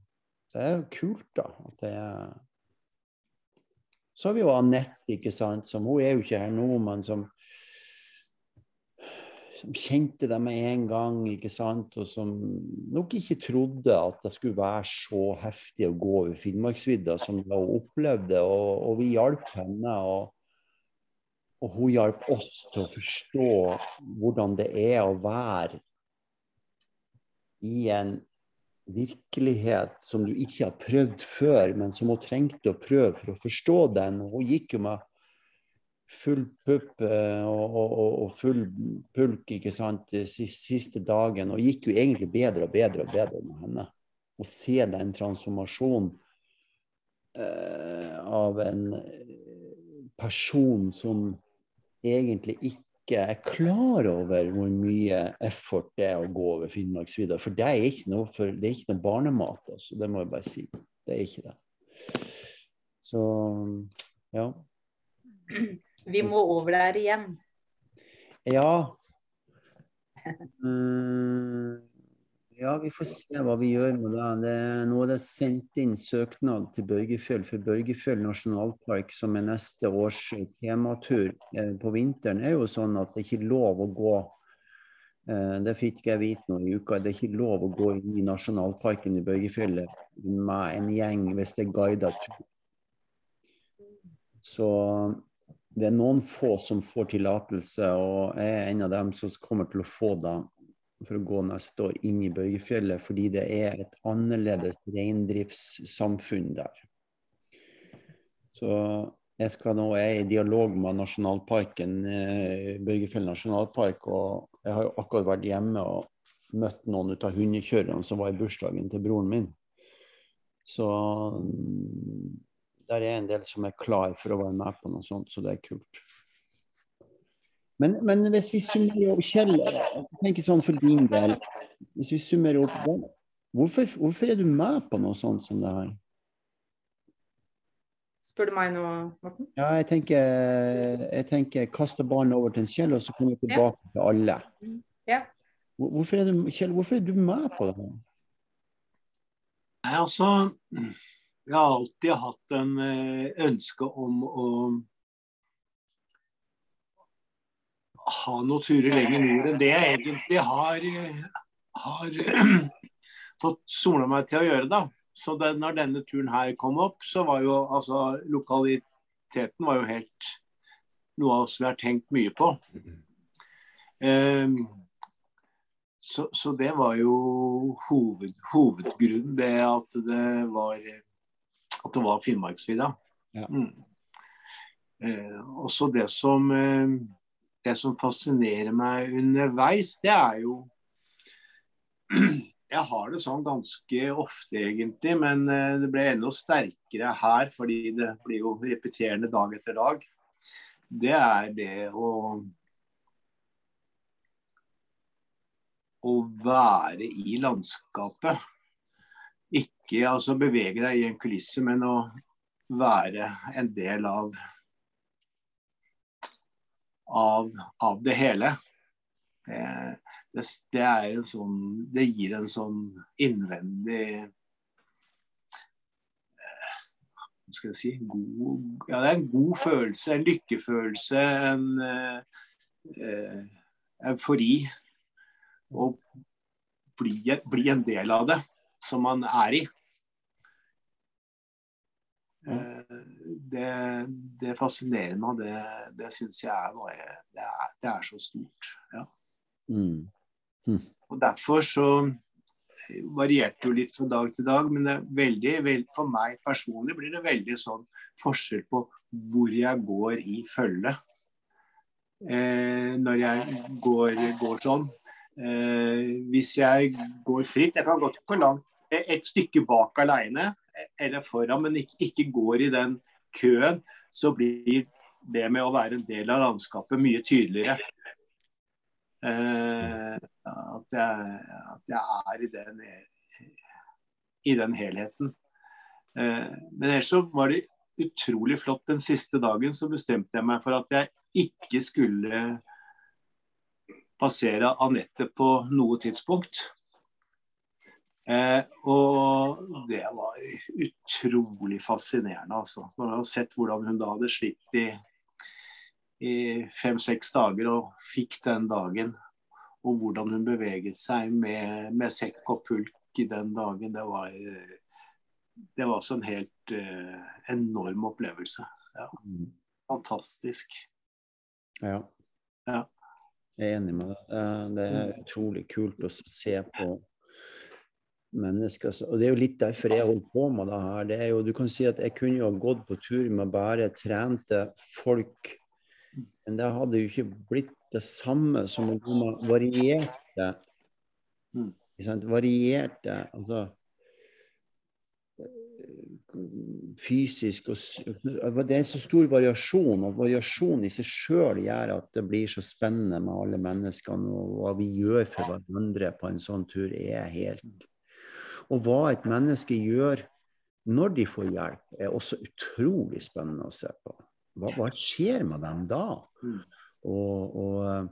A: det er jo kult, da. at det er Så har vi jo Anette, ikke sant, som hun er jo ikke her nå, men som som kjente deg med en gang, ikke sant? og som nok ikke trodde at det skulle være så heftig å gå over Finnmarksvidda som hun opplevde. Og, og, vi hjalp henne, og, og hun hjalp oss til å forstå hvordan det er å være i en virkelighet som du ikke har prøvd før, men som hun trengte å prøve for å forstå den. Og Hun gikk jo med full pupp eh, og, og, og, full pulk ikke sant, siste, dagen, og gikk jo egentlig bedre og bedre og bedre med henne. Å se den transformasjonen eh, av en person som egentlig ikke er klar over hvor mye effort det er å gå over Finnmarksvidda. For det er ikke noe, for, det er ikke noe barnemat, altså. Det må jeg bare si. Det er ikke det. Så ja.
G: Vi må over der igjen.
A: Ja. Mm. Ja, vi får se hva vi gjør med det. det nå er det sendt inn søknad til Børgefjell, for Børgefjell nasjonalpark, som er neste års tematur eh, på vinteren, er jo sånn at det er ikke lov å gå eh, Det fikk jeg vite nå i uka. Det er ikke lov å gå inn i nasjonalparken i Børgefjellet med en gjeng hvis det er guidet tur. Så det er noen få som får tillatelse, og jeg er en av dem som kommer til å få det for å gå neste år inn i Børgefjellet, fordi det er et annerledes reindriftssamfunn der. Så jeg skal nå jeg er i dialog med nasjonalparken, eh, Børgefjell nasjonalpark, og jeg har jo akkurat vært hjemme og møtt noen av hundekjørerne som var i bursdagen til broren min. Så der er en del som er klar for å være med på noe sånt, så det er kult. Men, men, hvis vi summerer opp Kjell, tenker sånn for din del Hvis vi summerer opp hvorfor, hvorfor, er du med på noe sånt som det her?
G: Spør du meg nå, Morten?
A: Ja, jeg tenker, jeg tenker kaste barnet over til en Kjell, og så kommer vi tilbake ja. til alle.
G: Ja.
A: Hvorfor er du, Kjell, hvorfor er du med på det?
H: Nei, altså Jeg har alltid hatt en eh, ønske om å ha noen turer lenger nord enn det jeg egentlig har, har fått sola meg til å gjøre. da. Så det, når denne turen her kom opp, så var jo altså lokaliteten var jo helt noe oss vi har tenkt mye på. Um, så, så, det var jo hoved, hovedgrunnen, det at det var at det var Finnmarksvidda. Ja. Mm. Uh, også det som eh, det som fascinerer meg underveis, det er jo Jeg har det sånn ganske ofte, egentlig, men eh, det ble enda sterkere her fordi det blir jo repeterende dag etter dag. Det er det å å være i landskapet. Ikke altså bevege deg i en kulisse, men å være en del av av, av det hele. Det, det, det, en sånn Det gir en sånn innvendig eh, Hva skal jeg si god, Ja, det er en god følelse, en lykkefølelse, en eh, eh eufori. Å bli, bli, en del av det som man er i. Eh, det, det fascinerer meg, det, det syns jeg er bare det er, det er, så stort. Ja. Mm. Mm. Og Derfor så varierte jo litt fra dag til dag, men det er veldig, veld, for meg personlig blir det veldig sånn forskjell på hvor jeg går i følge. Eh, når jeg går, går sånn. Eh, hvis jeg går fritt Jeg kan godt gå langt et stykke bak alene eller foran, men ikke, ikke går i den køen, så blir det med å være en del av landskapet mye tydeligere. Eh, at, jeg, at, jeg, er i den, i den helheten. Eh, men ellers så var det utrolig flott den siste dagen. Så bestemte jeg meg for at jeg ikke skulle passere Anette på noe tidspunkt. Eh, og det var utrolig fascinerende, altså. Man har sett hvordan hun da hadde slitt i, i fem-seks dager og fikk den dagen. Og hvordan hun beveget seg med, med sekk og pulk i den dagen. Det var, det var også en helt uh, enorm opplevelse. Ja. Mm. Fantastisk.
A: Ja.
H: ja.
A: Jeg er enig med deg. Det er mm. utrolig kult å se på mennesker. Og det er jo litt derfor jeg holder på med det her. Det er jo, du kan si at jeg kunne jo ha gått på tur med bare trente folk, men det hadde jo ikke blitt det samme som om man varierte. Mm. Varierte altså fysisk og Det er så stor variasjon, og variasjon i seg sjøl gjør at det blir så spennende med alle menneskene. Og hva vi gjør for hverandre på en sånn tur, er helt Og hva et menneske gjør når de får hjelp, er også utrolig spennende å se på. Hva, hva skjer med dem da? Og, og,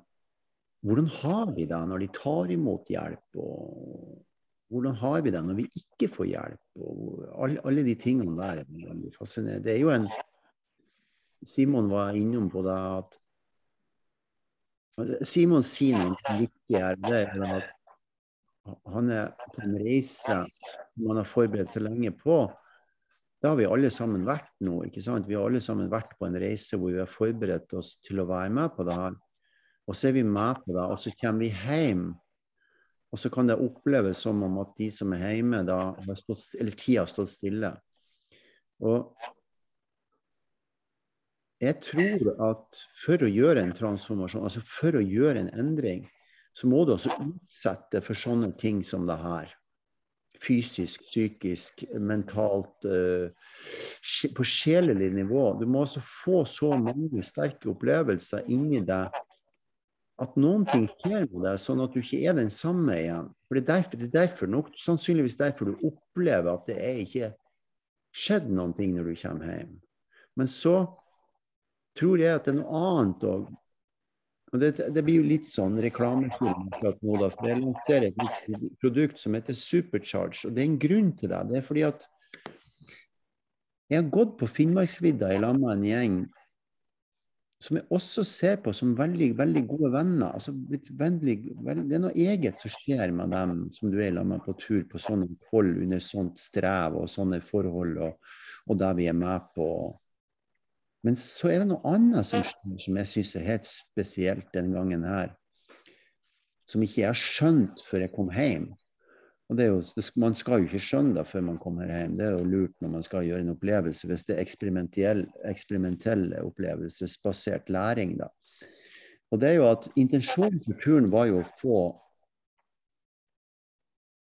A: hvordan har vi det når de tar imot hjelp? Og, hvordan har vi det når vi ikke får hjelp? Og alle, alle de tingene der er fascinerende. Det er jo en Simon var innom på det at Simon sier noe viktig her. Det er at han er på en reise man har forberedt seg lenge på. Da har vi alle sammen vært nå. ikke sant? Vi har alle sammen vært på en reise hvor vi har forberedt oss til å være med på det her. Og så er vi med på det, og så kommer vi hjem og så kan det oppleves som om at de som er hjemme, da har stått, eller tida har stått stille. Og jeg tror at for å gjøre en transformasjon, altså for å gjøre en endring, så må du også utsette for sånne ting som det her. Fysisk, psykisk, mentalt, uh, på sjelelig nivå. Du må altså få så mange sterke opplevelser inni deg at noen ting skjer med deg, sånn at du ikke er den samme igjen. For Det er derfor, det er derfor nok, sannsynligvis derfor du opplever at det er ikke skjedd noen ting når du kommer hjem. Men så tror jeg at det er noe annet òg. Og det, det, blir jo litt sånn reklamefilm for for jeg lanserer et produkt som heter Supercharge. Og det er en grunn til det. Det er fordi at jeg har gått på Finnmarksvidda i lag med en gjeng som jeg også ser på som veldig veldig gode venner. Altså, veldig, veldig, det er noe eget som skjer med dem som du er sammen med på tur på sånne opphold under sånt strev og sånne forhold, og, og der vi er med på. Men så er det noe annet som, som jeg syns er helt spesielt denne gangen her, som ikke jeg har skjønt før jeg kom hjem. Og det jo, Man skal jo ikke skjønne det før man kommer hjem. Det er jo lurt når man skal gjøre en opplevelse, hvis det er eksperimentell, eksperimentell opplevelsesbasert læring. da. Og det er jo at Intensjonen for turen var jo å få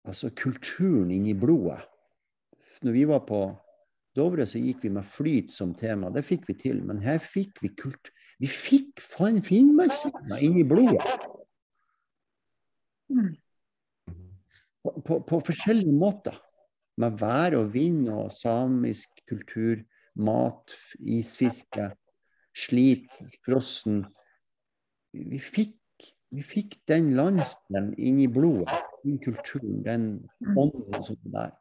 A: altså kulturen inn i blodet. Når vi var på Dovre, så gikk vi med flyt som tema. Det fikk vi til. Men her fikk vi kult... Vi fikk faen Finnmarksvidda inn i blodet! På, på, på, forskjellige måter. Med vær og vind og samisk kultur, mat, isfiske, slit, frossen. Vi fikk, vi fikk den landsdelen inn i blodet, den kulturen, den ånden som er der.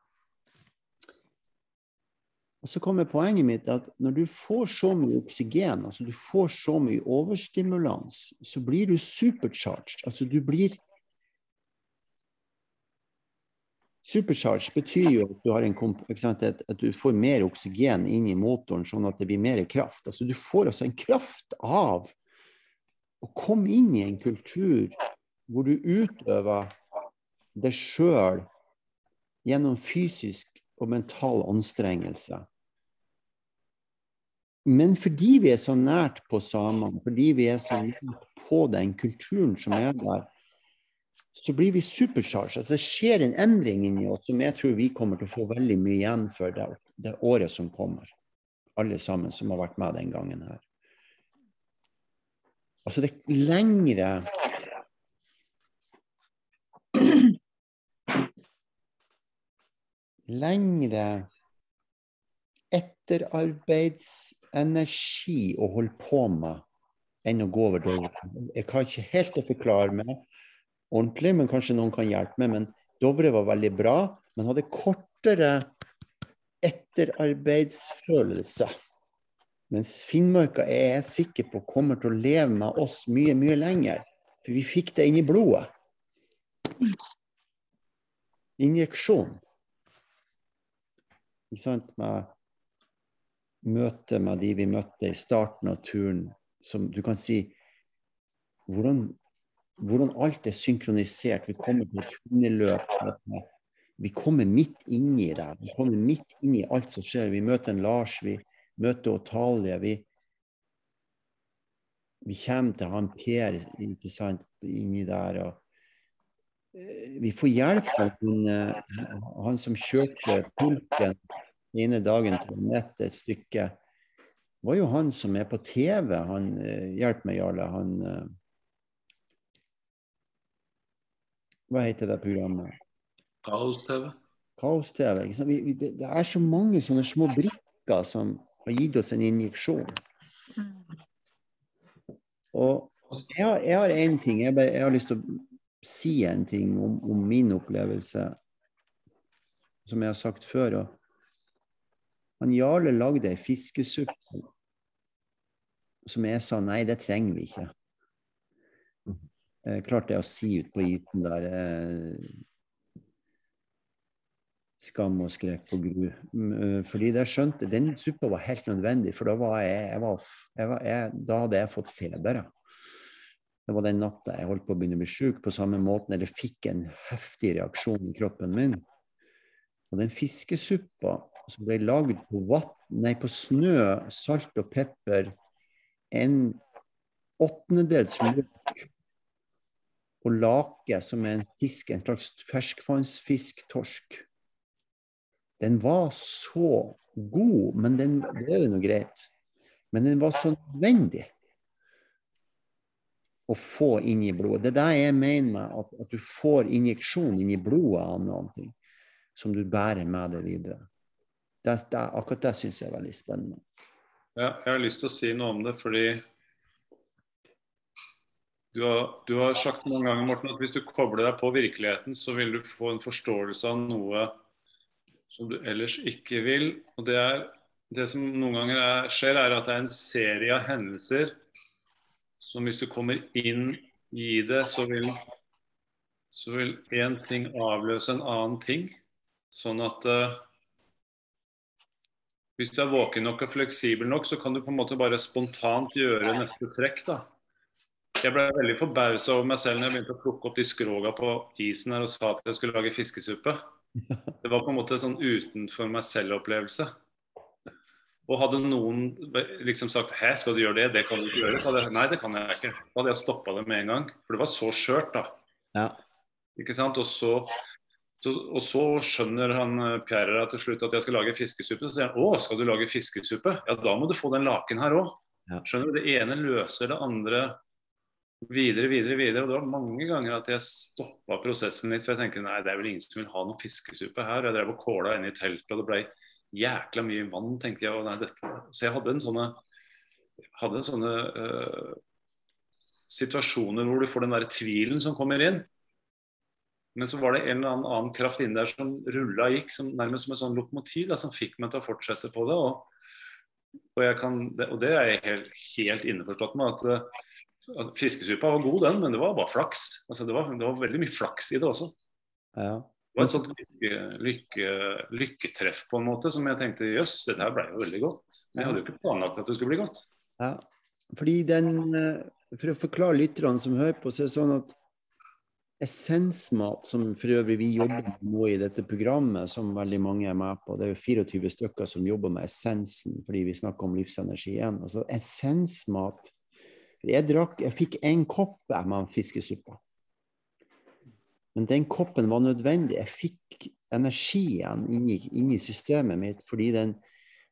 A: Og så kommer poenget mitt at når du får så mye oksygen, altså du får så mye overstimulans, så blir du supercharged. Altså du blir Supercharged betyr jo at du, sant, at du, får mer oksygen inn i motoren, sånn at det blir mer kraft. Altså, du får altså en kraft av å komme inn i en kultur hvor du utøver deg sjøl gjennom fysisk og mental anstrengelse. Men fordi vi er så nært på samene, fordi vi er så nært på den kulturen som er der, så blir vi supercharged. Altså det skjer en endring inni oss som jeg tror vi kommer til å få veldig mye igjen for det, det året som kommer. Alle sammen som har vært med den gangen her. Altså det lengre Lengre etterarbeidsenergi å holde på med enn å gå over Dovre. Jeg kan ikke helt å forklare meg ordentlig, men kanskje noen kan hjelpe meg. Men Dovre var veldig bra, men hadde kortere etterarbeidsfølelse. Mens Finnmarka er jeg sikker på kommer til å leve med oss mye, mye lenger. For vi fikk det inn i blodet. Injeksjon. Ikke sant? Med møtet med de vi møtte i starten av turen, som du kan si Hvordan hvordan alt er synkronisert. Vi kommer til et hundeløp vi kommer midt inni det. Vi kommer midt inni alt som skjer. Vi møter en Lars, vi møter Otalie. Vi, vi kommer til han Per ikke sant, inni der. og Vi får hjelp av han, eh, han som kjørte pulken ene dagen til Anette et stykke. Det var jo han som er på TV. Han hjelper Hjelp meg, Jarle. Han Hva heter det programmet?
D: Kaos-TV.
A: Kaos-TV. Det, det er så mange sånne små brikker som har gitt oss en injeksjon. Og jeg har, én en ting, jeg, jeg, har lyst til å si en ting om, om, min opplevelse, som jeg har sagt før. Og han Jarle lagde ei fiskesuppe som jeg sa nei, det trenger vi ikke. Eh, jeg det å si ut på isen der eh, Skam og skrekk på gru. Eh, fordi det skjønte Den suppa var helt nødvendig, for da, var jeg, jeg var, jeg var, da hadde jeg fått feber. Det var den natta jeg holdt på å begynne å bli sjuk på samme måten, eller fikk en heftig reaksjon i kroppen min. Og den fiskesuppa som ble lagd på, vatt, nei, på snø, salt og pepper, en åttendedels løk og lake, som er en fisk, en slags ferskvannsfisktorsk. Den var så god, men den, det er jo noe greit. Men den var så nødvendig å få inn i blodet. Det er det jeg mener at, at du får injeksjon inn i blodet av noe som du bærer med deg videre. Det, det, akkurat det syns jeg er veldig spennende.
D: Ja, jeg har lyst til å si noe om det, fordi du har, du har sagt noen ganger Morten, at hvis du kobler deg på virkeligheten, så vil du få en forståelse av noe som du ellers ikke vil. Og det, er, det som noen ganger er, skjer, er at det er en serie av hendelser som hvis du kommer inn i det, så vil så vil én ting avløse en annen ting. Sånn at uh, hvis du er våken nok og fleksibel nok, så kan du på en måte bare spontant gjøre neste trekk. da. Jeg ble veldig forbausa over meg selv når jeg begynte å plukke opp de skroga på isen her og sa at jeg skulle lage fiskesuppe. Det var på en måte en sånn utenfor meg selv-opplevelse. Og hadde noen liksom sagt Hæ, skal du gjøre det? Det kan du ikke gjøre. Så hadde jeg nei, det kan jeg ikke. Da hadde jeg stoppa det med en gang. For det var så skjørt, da.
A: Ja.
D: Ikke sant? Og så, så, og så skjønner han eh, Pierre til slutt at jeg skal lage fiskesuppe. Så sier han å, skal du lage fiskesuppe? Ja, da må du få den laken her òg. Ja. Skjønner du? Det ene løser det andre videre, videre, videre. Og det var mange ganger at jeg stoppa prosessen litt. For jeg tenkte nei, det er vel ingen som vil ha noe fiskesuppe her. Jeg drev og kåla inne i teltet, og det ble jækla mye vann, tenkte jeg. Og nei, dette. Så jeg hadde en sånne, hadde sånne uh, situasjoner hvor du får den der tvilen som kommer inn. Men så var det en eller annen, kraft inni der som rulla gikk, som, nærmest som et sånn lokomotiv, som fikk meg til å fortsette på det. Og, og, kan, og det er jeg helt, helt innforstått med. at altså, Fiskesuppa var god, den, men det var bare flaks. Altså, det, var, det, var, veldig mye flaks i det også.
A: Ja.
D: Det var et sånt lykke, lykke, lykketreff på en måte som jeg tenkte jøss, dette her ble jo veldig godt. Men jeg hadde jo ikke planlagt at det skulle bli godt.
A: Ja, fordi den, eh, For å forklare lytterne som hører på, så er det sånn at essensmat, som for øvrig vi jobber med nå i dette programmet, som veldig mange er med på, det er jo 24 stykker som jobber med essensen fordi vi snakker om livsenergi igjen. Altså essensmat jeg, drakk, jeg fikk en kopp med fiskesuppa. Men den koppen var nødvendig. Jeg fikk energien inni, inni systemet mitt. fordi den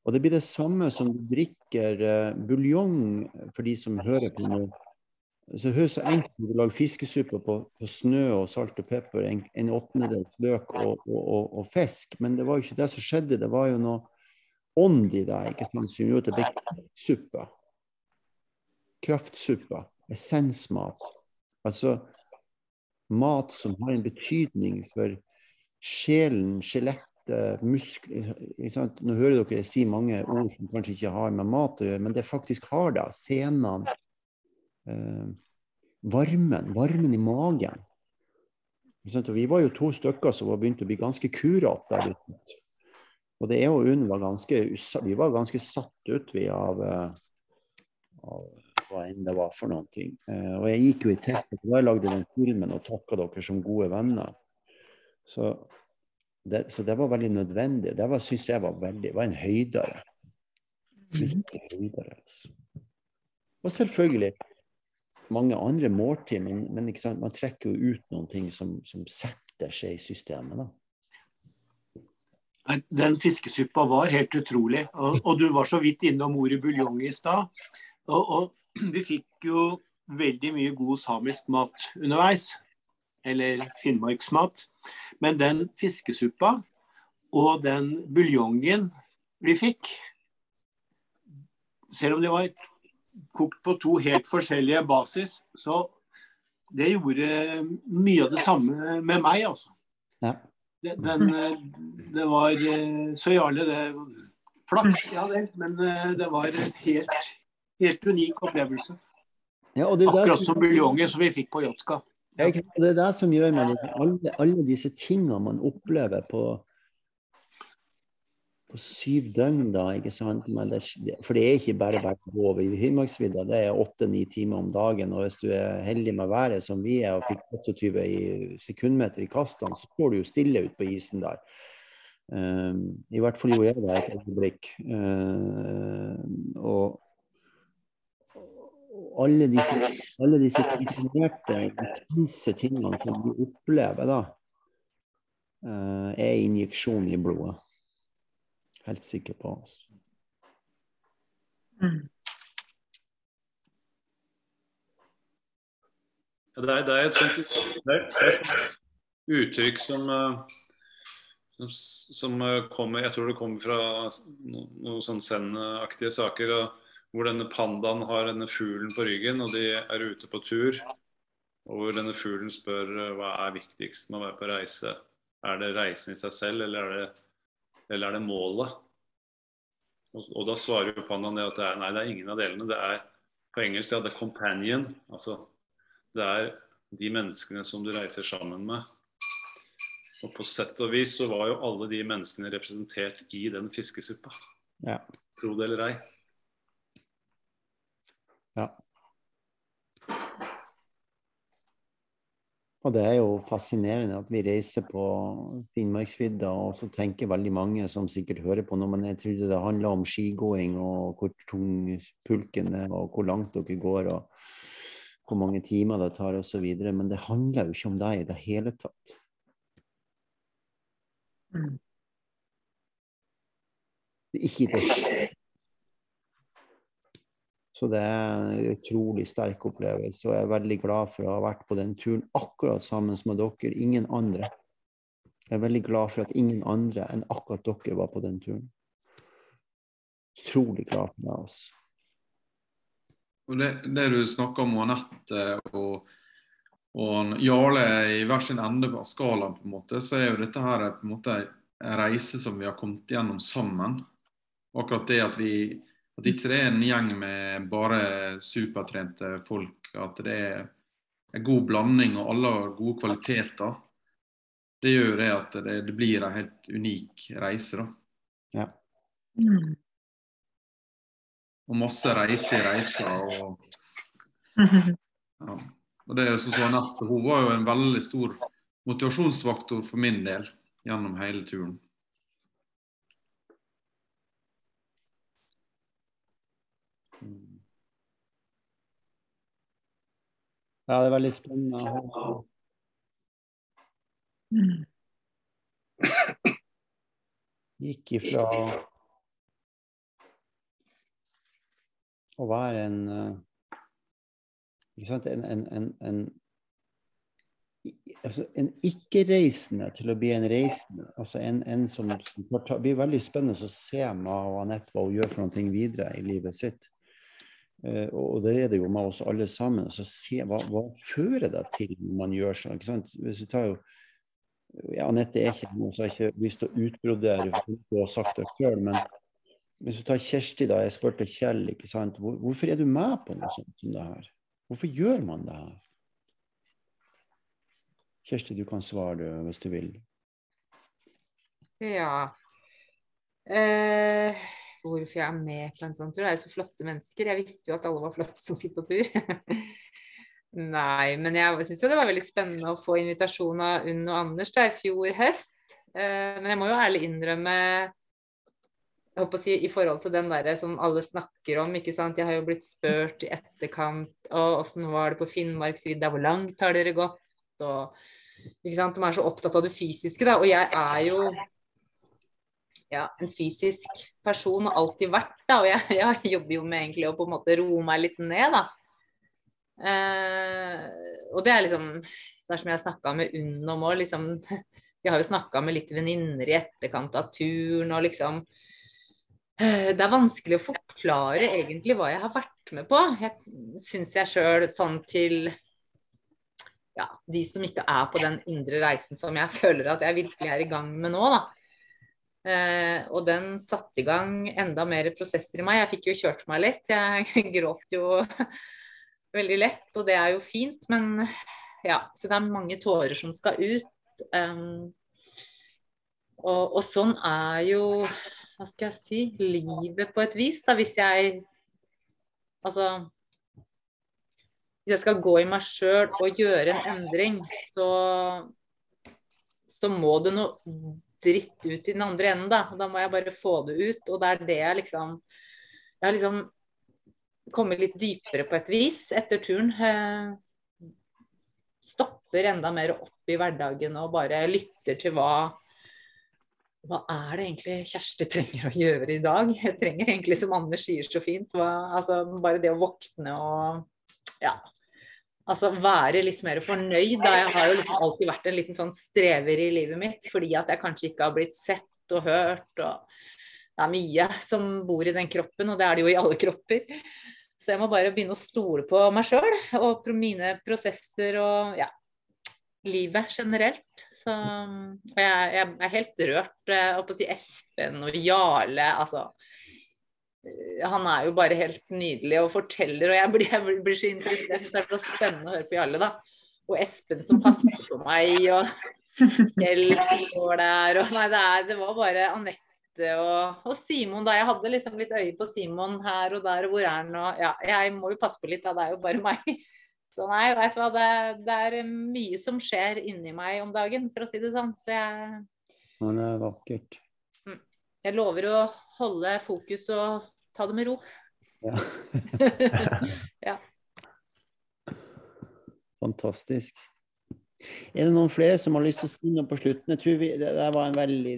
A: og det blir det samme som du drikker uh, buljong, for de som hører på nå. Så høres så enkelt ut å lage fiskesuppe på, på, snø og salt og pepper, en, en åttendedel løk og, og, og, og, fisk. Men det var jo ikke det som skjedde. Det var jo noe ånd i deg ikke sant, som gjorde at det ble suppe Kraftsuppe. essensmat. Altså mat som har en betydning for sjelen, skjelettet, muskler Nå hører dere si mange ord som kanskje ikke har med mat å gjøre, men det faktisk har det. Senene. Eh, varmen. Varmen i magen. Vi var jo to stykker som var begynt å bli ganske kurate der ute. Og det er jo UNN var ganske Vi var ganske satt ut, vi, av, eh, av hva enn det var for noen ting. Uh, og jeg gikk jo i teppet da jeg lagde den filmen og takka dere som gode venner. Så det, så det var veldig nødvendig. Det var, synes jeg var veldig, var en høydere. Virkelig høydere. Altså. Og selvfølgelig mange andre måltid, men, men man trekker jo ut noen ting som, som setter seg i systemet. da.
H: Den fiskesuppa var helt utrolig. Og, og, du var så vidt innom ordet buljong i stad. Og, og, vi fikk jo veldig mye god samisk mat underveis. Eller finnmarksmat. Men den fiskesuppa og den buljongen vi fikk Selv om de var kokt på to helt forskjellige basis, så det gjorde mye av det samme med meg, altså. Ja. Den, den, det var eh, Så Jarle, det Flaks, ja vel, men eh, det var helt, helt unik opplevelse. Ja, det Akkurat som buljongen som vi fikk på Jotka.
A: Ja. Det er det som gjør man alle, alle disse tingene man opplever på på syv døgn, da. ikke sant? Det, for det er ikke bare bare å gå over Finnmarksvidda. Det er åtte-ni timer om dagen. Og hvis du er heldig med været som vi er, og fikk 28 i sekundmeter i kastene, så står du jo stille ute på isen der. Um, I hvert fall gjorde jeg det et øyeblikk. Uh, og alle disse, alle disse kombinerte, intense tingene som du opplever da, uh, er injeksjon i blodet helt sikker på. oss. Mm.
D: Det er, det er, et sånt uttrykk som, eh, som, som, eh, kommer Jeg tror det kommer fra noen noe sånn Zen-aktige saker. Hvor denne pandaen har denne fuglen på ryggen, og de er ute på tur. Og hvor denne fuglen spør eh, hva er viktigst med å være på reise. Er det reisen i seg selv, eller er det eller er det målet? Og, og da svarer jo pandaen det at det er, nei, det er ingen av delene. Det er på engelsk ja, er companion. Altså det er de menneskene som du reiser sammen med. Og på sett og vis så var jo alle de menneskene representert i den fiskesuppa. Ja. Tro det eller ei.
A: Ja. Og det er jo fascinerende at vi reiser på Finnmarksvidda, og så tenker veldig mange som sikkert hører på nå, men jeg trodde det handla om skigåing og hvor tung pulken er, og hvor langt dere går, og hvor mange timer det tar osv. Men det handler jo ikke om deg i det hele tatt. Ikke er ikke det. Så det er en utrolig sterk opplevelse, og jeg er veldig glad for å ha vært på den turen akkurat sammen med dere, ingen andre. Jeg er veldig glad for at ingen andre enn akkurat dere var på den turen. Utrolig glad for meg, Altså.
F: Og det, det, du snakker om Anette og, og Jarle i hver sin ende av skalaen, på en måte, så er jo dette her på en måte en reise som vi har kommet gjennom sammen. Akkurat det at vi at ikke det er en gjeng med bare supertrente folk. At det er en god blanding og alle har gode kvaliteter. Det gjør det at det, det blir en helt unik reise, da. Ja. Mm. Og masse reise i reiser. Og, ja. og det er jo sånn at Hun var jo en veldig stor motivasjonsfaktor for min del gjennom hele turen.
A: Ja, det er veldig spennende. Gikk ifra å være en eh, ikke sant, en, en, en, altså en ikke-reisende til å bli en reisende. Altså en som, Det blir veldig spennende å se meg og Anette hva hun gjør for noe videre i livet sitt. Uh, og det er det jo med oss alle sammen. Så se hva, hva fører det til når man gjør sånn. ikke sant? Hvis vi tar jo ja, Anette er ikke noe, har jeg ikke lyst til å utbrodere og sagt det sjøl, men hvis du tar Kjersti, da, jeg spurte Kjell, ikke sant, Hvor, hvorfor er du med på noe sånt som det her? Hvorfor gjør man det her? Kjersti, du kan svare det hvis du vil.
G: Ja. Eh hvorfor jeg er med på en sånn tur. Det er jo så flotte mennesker. Jeg visste jo at alle var flotte som skulle på tur. Nei, men jeg syns jo det var veldig spennende å få invitasjon av Unn og Anders da, i fjor høst. Eh, men jeg må jo ærlig innrømme jeg håper å si, I forhold til den der som alle snakker om. ikke sant? Jeg har jo blitt spurt i etterkant og åssen var det på Finnmarksvidda, hvor langt har dere gått? Og, ikke sant? De er så opptatt av det fysiske, da. Og jeg er jo ja, en fysisk person og alltid vært. da, Og jeg, jeg jobber jo med egentlig å på en måte roe meg litt ned, da. Eh, og det er liksom det er som jeg har snakka med Unn om òg, liksom Vi har jo snakka med litt venninner i etterkant av turen og liksom eh, Det er vanskelig å forklare egentlig hva jeg har vært med på. Jeg syns jeg sjøl sånn til ja, de som ikke er på den indre reisen som jeg føler at jeg virkelig er i gang med nå, da. Eh, og den satte i gang enda mer prosesser i meg. Jeg fikk jo kjørt meg litt. Jeg gråt jo veldig lett, og det er jo fint. Men ja, så det er mange tårer som skal ut. Um, og, og, sånn er jo Hva skal jeg si livet på et vis, da. Hvis jeg Altså Hvis jeg skal gå i meg sjøl og gjøre en endring, så så må det noe dritt ut i den andre enden, da. Da må jeg bare få det ut. Og det er det jeg liksom Jeg har liksom kommet litt dypere på et vis etter turen. Eh, stopper enda mer opp i hverdagen og bare lytter til hva hva er det egentlig Kjersti trenger å gjøre i dag? Jeg trenger egentlig, som Anders sier så fint, hva, altså, bare det å våkne og ja, altså være litt mer fornøyd. Da. Jeg har jo liksom alltid vært en liten sånn strever i livet mitt fordi at jeg kanskje ikke har blitt sett og hørt. og Det er mye som bor i den kroppen, og det er det jo i alle kropper. Så jeg må bare begynne å stole på meg sjøl og på mine prosesser og ja, livet generelt. Så, og jeg, jeg, er helt rørt eh, å si Espen og Jarle. Altså, han er jo bare helt nydelig og forteller, og jeg blir, jeg blir så interessert. Jeg syns det er så spennende å høre på Jarle, da. Og Espen som passer på meg, og Kjell som går der, og nei, det, er, det var bare Anette og, og, Simon, da. Jeg hadde liksom litt øye på Simon her og der, og hvor er han? Og ja, jeg må jo passe på litt, da. Det er jo bare meg. Så nei, veit du hva. Det, det, er mye som skjer inni meg om dagen, for å si det sånn. Så jeg
A: Men Det er vakkert.
G: Mm. Jeg lover å holde fokus og ta det med ro.
A: Ja.
G: ja.
A: Fantastisk. Er det noen flere som har lyst til å si noe på slutten? Jeg tror vi, det, det, var en veldig,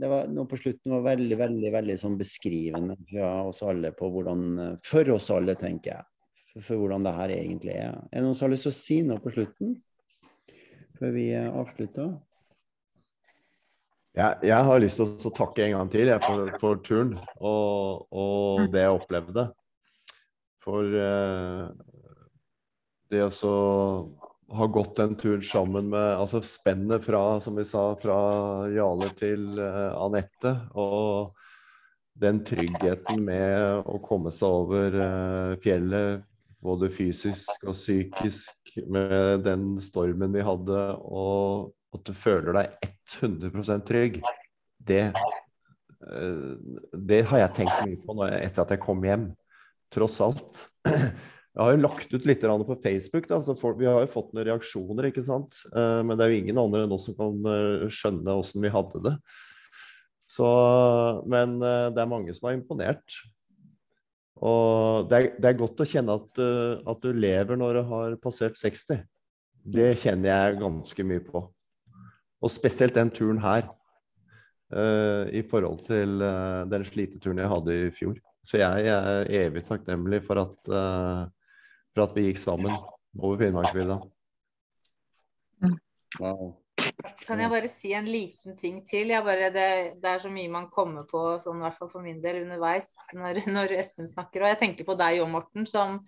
A: det var noe på slutten var veldig veldig, veldig sånn beskrivende fra oss alle på hvordan, for oss alle, tenker jeg, for, for, hvordan det her egentlig er. Er det noen som har lyst til å si noe på slutten? Før vi avslutter?
C: Jeg, jeg har lyst til å takke en gang til jeg, for, for, turen og, og, det jeg opplevde. For eh, det å har gått den turen sammen med altså Spennet fra som vi sa, fra Jale til eh, Anette. Og den tryggheten med å komme seg over eh, fjellet, både fysisk og psykisk, med den stormen vi hadde, og at du føler deg 100 trygg, det, uh, det har jeg tenkt mye på jeg, etter at jeg kom hjem. Tross alt. Jeg har jo lagt ut litt på Facebook. Da, folk, vi har jo fått noen reaksjoner, ikke sant. Uh, men det er jo ingen andre enn oss som kan uh, skjønne åssen vi hadde det. Så, men det er mange som er imponert. Og det er, det er godt å kjenne at, at, du lever når du har passert 60. Det kjenner jeg ganske mye på. Og spesielt den turen her. I forhold til den sliteturen jeg hadde i fjor. Så jeg, jeg er evig takknemlig for at for at vi gikk sammen over Finnmarksvidda.
A: Wow.
G: Kan jeg bare si en liten ting til? Bare, det, det, er så mye man kommer på, sånn, i hvert fall for min del, underveis når, når Espen snakker. Og jeg tenker på deg og Morten, som,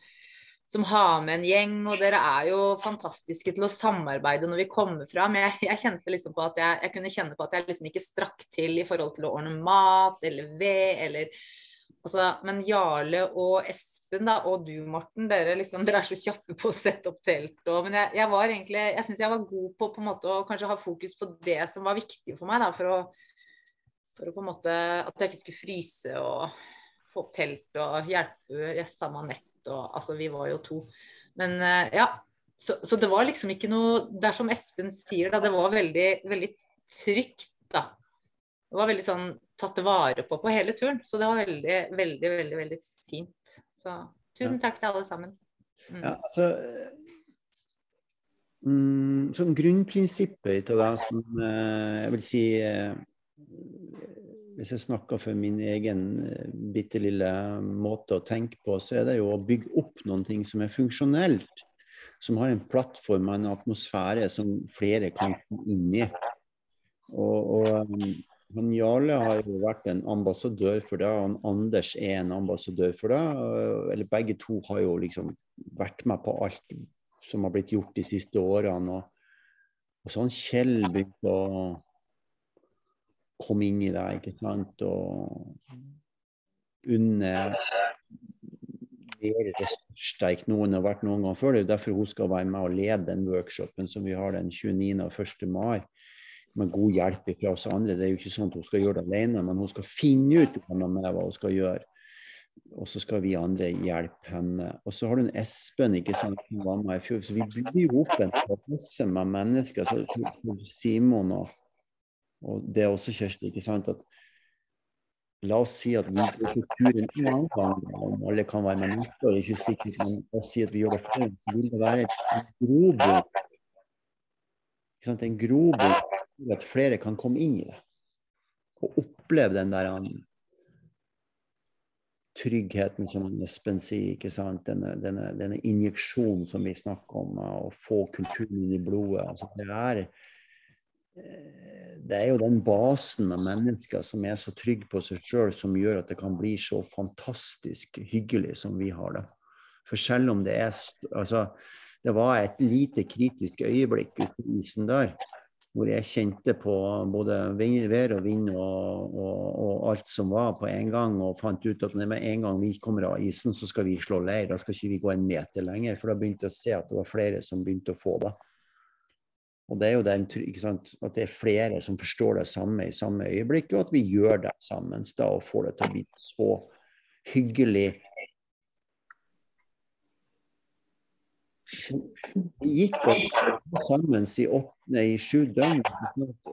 G: som, har med en gjeng. Og dere er jo fantastiske til å samarbeide når vi kommer fram. Jeg, jeg kjente liksom på at jeg, jeg, kunne kjenne på at jeg liksom ikke strakk til i forhold til å ordne mat eller ved eller Altså, men Jarle og Espen da, og du, Morten, dere, liksom, dere er så kjappe på å sette opp telt. Og, men jeg, jeg, var egentlig, jeg syns jeg var god på, på en måte, å kanskje ha fokus på det som var viktig for meg. Da, for, å, for å på en måte, At jeg ikke skulle fryse og få opp telt og hjelpe Jessa med Og, altså, vi var jo to. Men uh, ja. Så, så, det var liksom ikke noe Det er som Espen sier, da, det var veldig, veldig trygt da. Det var veldig sånn tatt vare på på hele turen. Så det var veldig, veldig, veldig, veldig fint. Så tusen takk til alle sammen.
A: Mm. Ja, altså mm, Sånn grunnprinsippet i det som eh, jeg vil si eh, Hvis jeg snakker for min egen eh, bitte lille måte å tenke på, så er det jo å bygge opp noen ting som er funksjonelt. Som har en plattform og en atmosfære som flere kan komme inn i. Og, og han Jarle har jo vært en ambassadør for det, og Anders er en ambassadør for det. Eller begge to har jo liksom vært med på alt som har blitt gjort de siste årene. Og, og så har Kjell begynte å komme inn i deg, ikke sant. Og unne mer ressurssterk noen har vært noen gang før. Det er derfor hun skal være med og lede den workshopen som vi har den 29. og 1. mai med god hjelp fra oss andre. Det er jo ikke sånn at hun skal gjøre det alene, men hun skal finne ut hva hun skal gjøre. Og så skal vi andre hjelpe henne. Og så har du en Espen ikke sant, som var med i fjor. Så vi bygger jo opp en masse med mennesker. Så Simon og, og det er også Kjersti, ikke sant. at La oss si at vi er gang, om alle kan være med neste år, ikke sikkert, men la si at vi gjør det før, så vil det være en grobunn. En grobunn at flere kan komme inn i det. Og oppleve den der um, tryggheten som Espen sier, ikke sant? Denne, denne, denne, injeksjonen som vi snakker om, å få kulturen inn i blodet. Altså, det, er, det er jo den basen av mennesker som er så trygge på seg sjøl, som gjør at det kan bli så fantastisk hyggelig som vi har det. For selv om det er Altså, det var et lite kritisk øyeblikk ute isen der hvor jeg kjente på både vær og vind og, og, og, alt som var på en gang, og fant ut at med en gang vi kommer av isen, så skal vi slå leir. Da skal ikke vi gå en meter lenger, for da begynte jeg å se at det var flere som begynte å få det. Og det er jo den, at det er flere som forstår det samme i samme øyeblikk, og at vi gjør det sammen da, og får det til å bli så hyggelig Vi gikk sammen i, åtte, i sju døgn,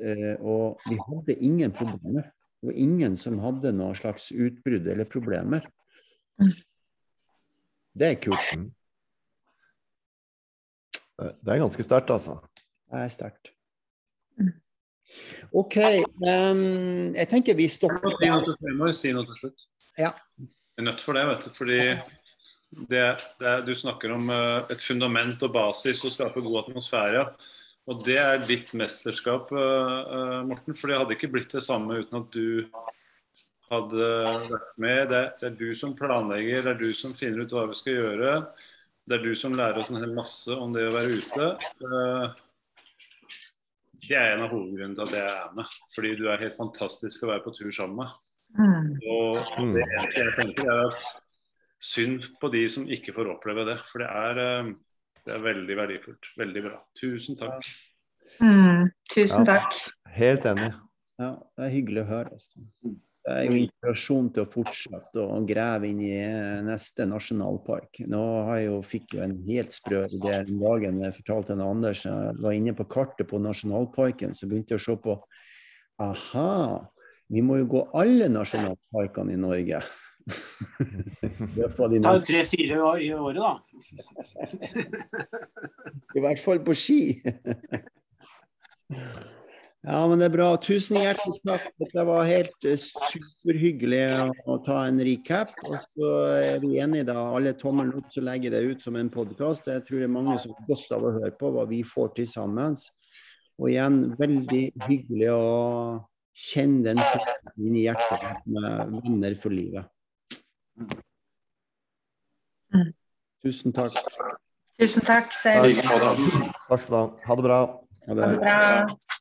A: eh, og vi hadde ingen problemer. Det var ingen som hadde noe slags utbrudd eller problemer. Det er kult. Mm.
C: Det er ganske sterkt, altså.
A: Det er sterkt. OK. Um, jeg tenker vi stopper
D: der. Si noe til slutt.
A: Ja.
D: Jeg er nødt for det, vet du. Fordi det, det, du snakker om uh, et fundament og basis og skape god atmosfære. Og det er ditt mesterskap, uh, Morten. For det hadde ikke blitt det samme uten at du hadde vært med. Det, det, er du som planlegger, det er du som finner ut hva vi skal gjøre. Det er du som lærer oss en hel masse om det å være ute. Det er en av hovedgrunnene til at jeg er med. Fordi du er helt fantastisk å være på tur sammen med. Mm. Og det eneste jeg tenker er at synd på de som ikke får oppleve det. For det er, eh, det er veldig verdifullt. Veldig bra. Tusen takk.
E: Mm, tusen ja, takk.
C: Helt enig.
A: Ja, det er hyggelig å høre. Altså. Det er jo inspirasjon til å fortsette å grave inn i eh, neste nasjonalpark. Nå har jeg jo, fikk jo en helt sprø idé den dagen jeg fortalte en Anders jeg var inne på kartet på nasjonalparken, så begynte jeg å se på Aha, vi må jo gå alle nasjonalparkene i Norge.
H: Ta tre-fire år i året, da.
A: I hvert fall på ski. Ja, men det er bra. Tusen hjertelig takk. Det var helt eh, superhyggelig å ta en recap. Og så er vi enige, da. Alle tommelen opp, så legger det ut som en podkast. Jeg tror det er mange som har godt av å høre på hva vi får til sammen. Og igjen, veldig hyggelig å kjenne den inn i hjertet med venner for livet.
E: Mm.
A: Tusen takk.
E: Tusen takk selv.
C: Takk skal du ha. Ha det bra.
A: Ha det
E: bra.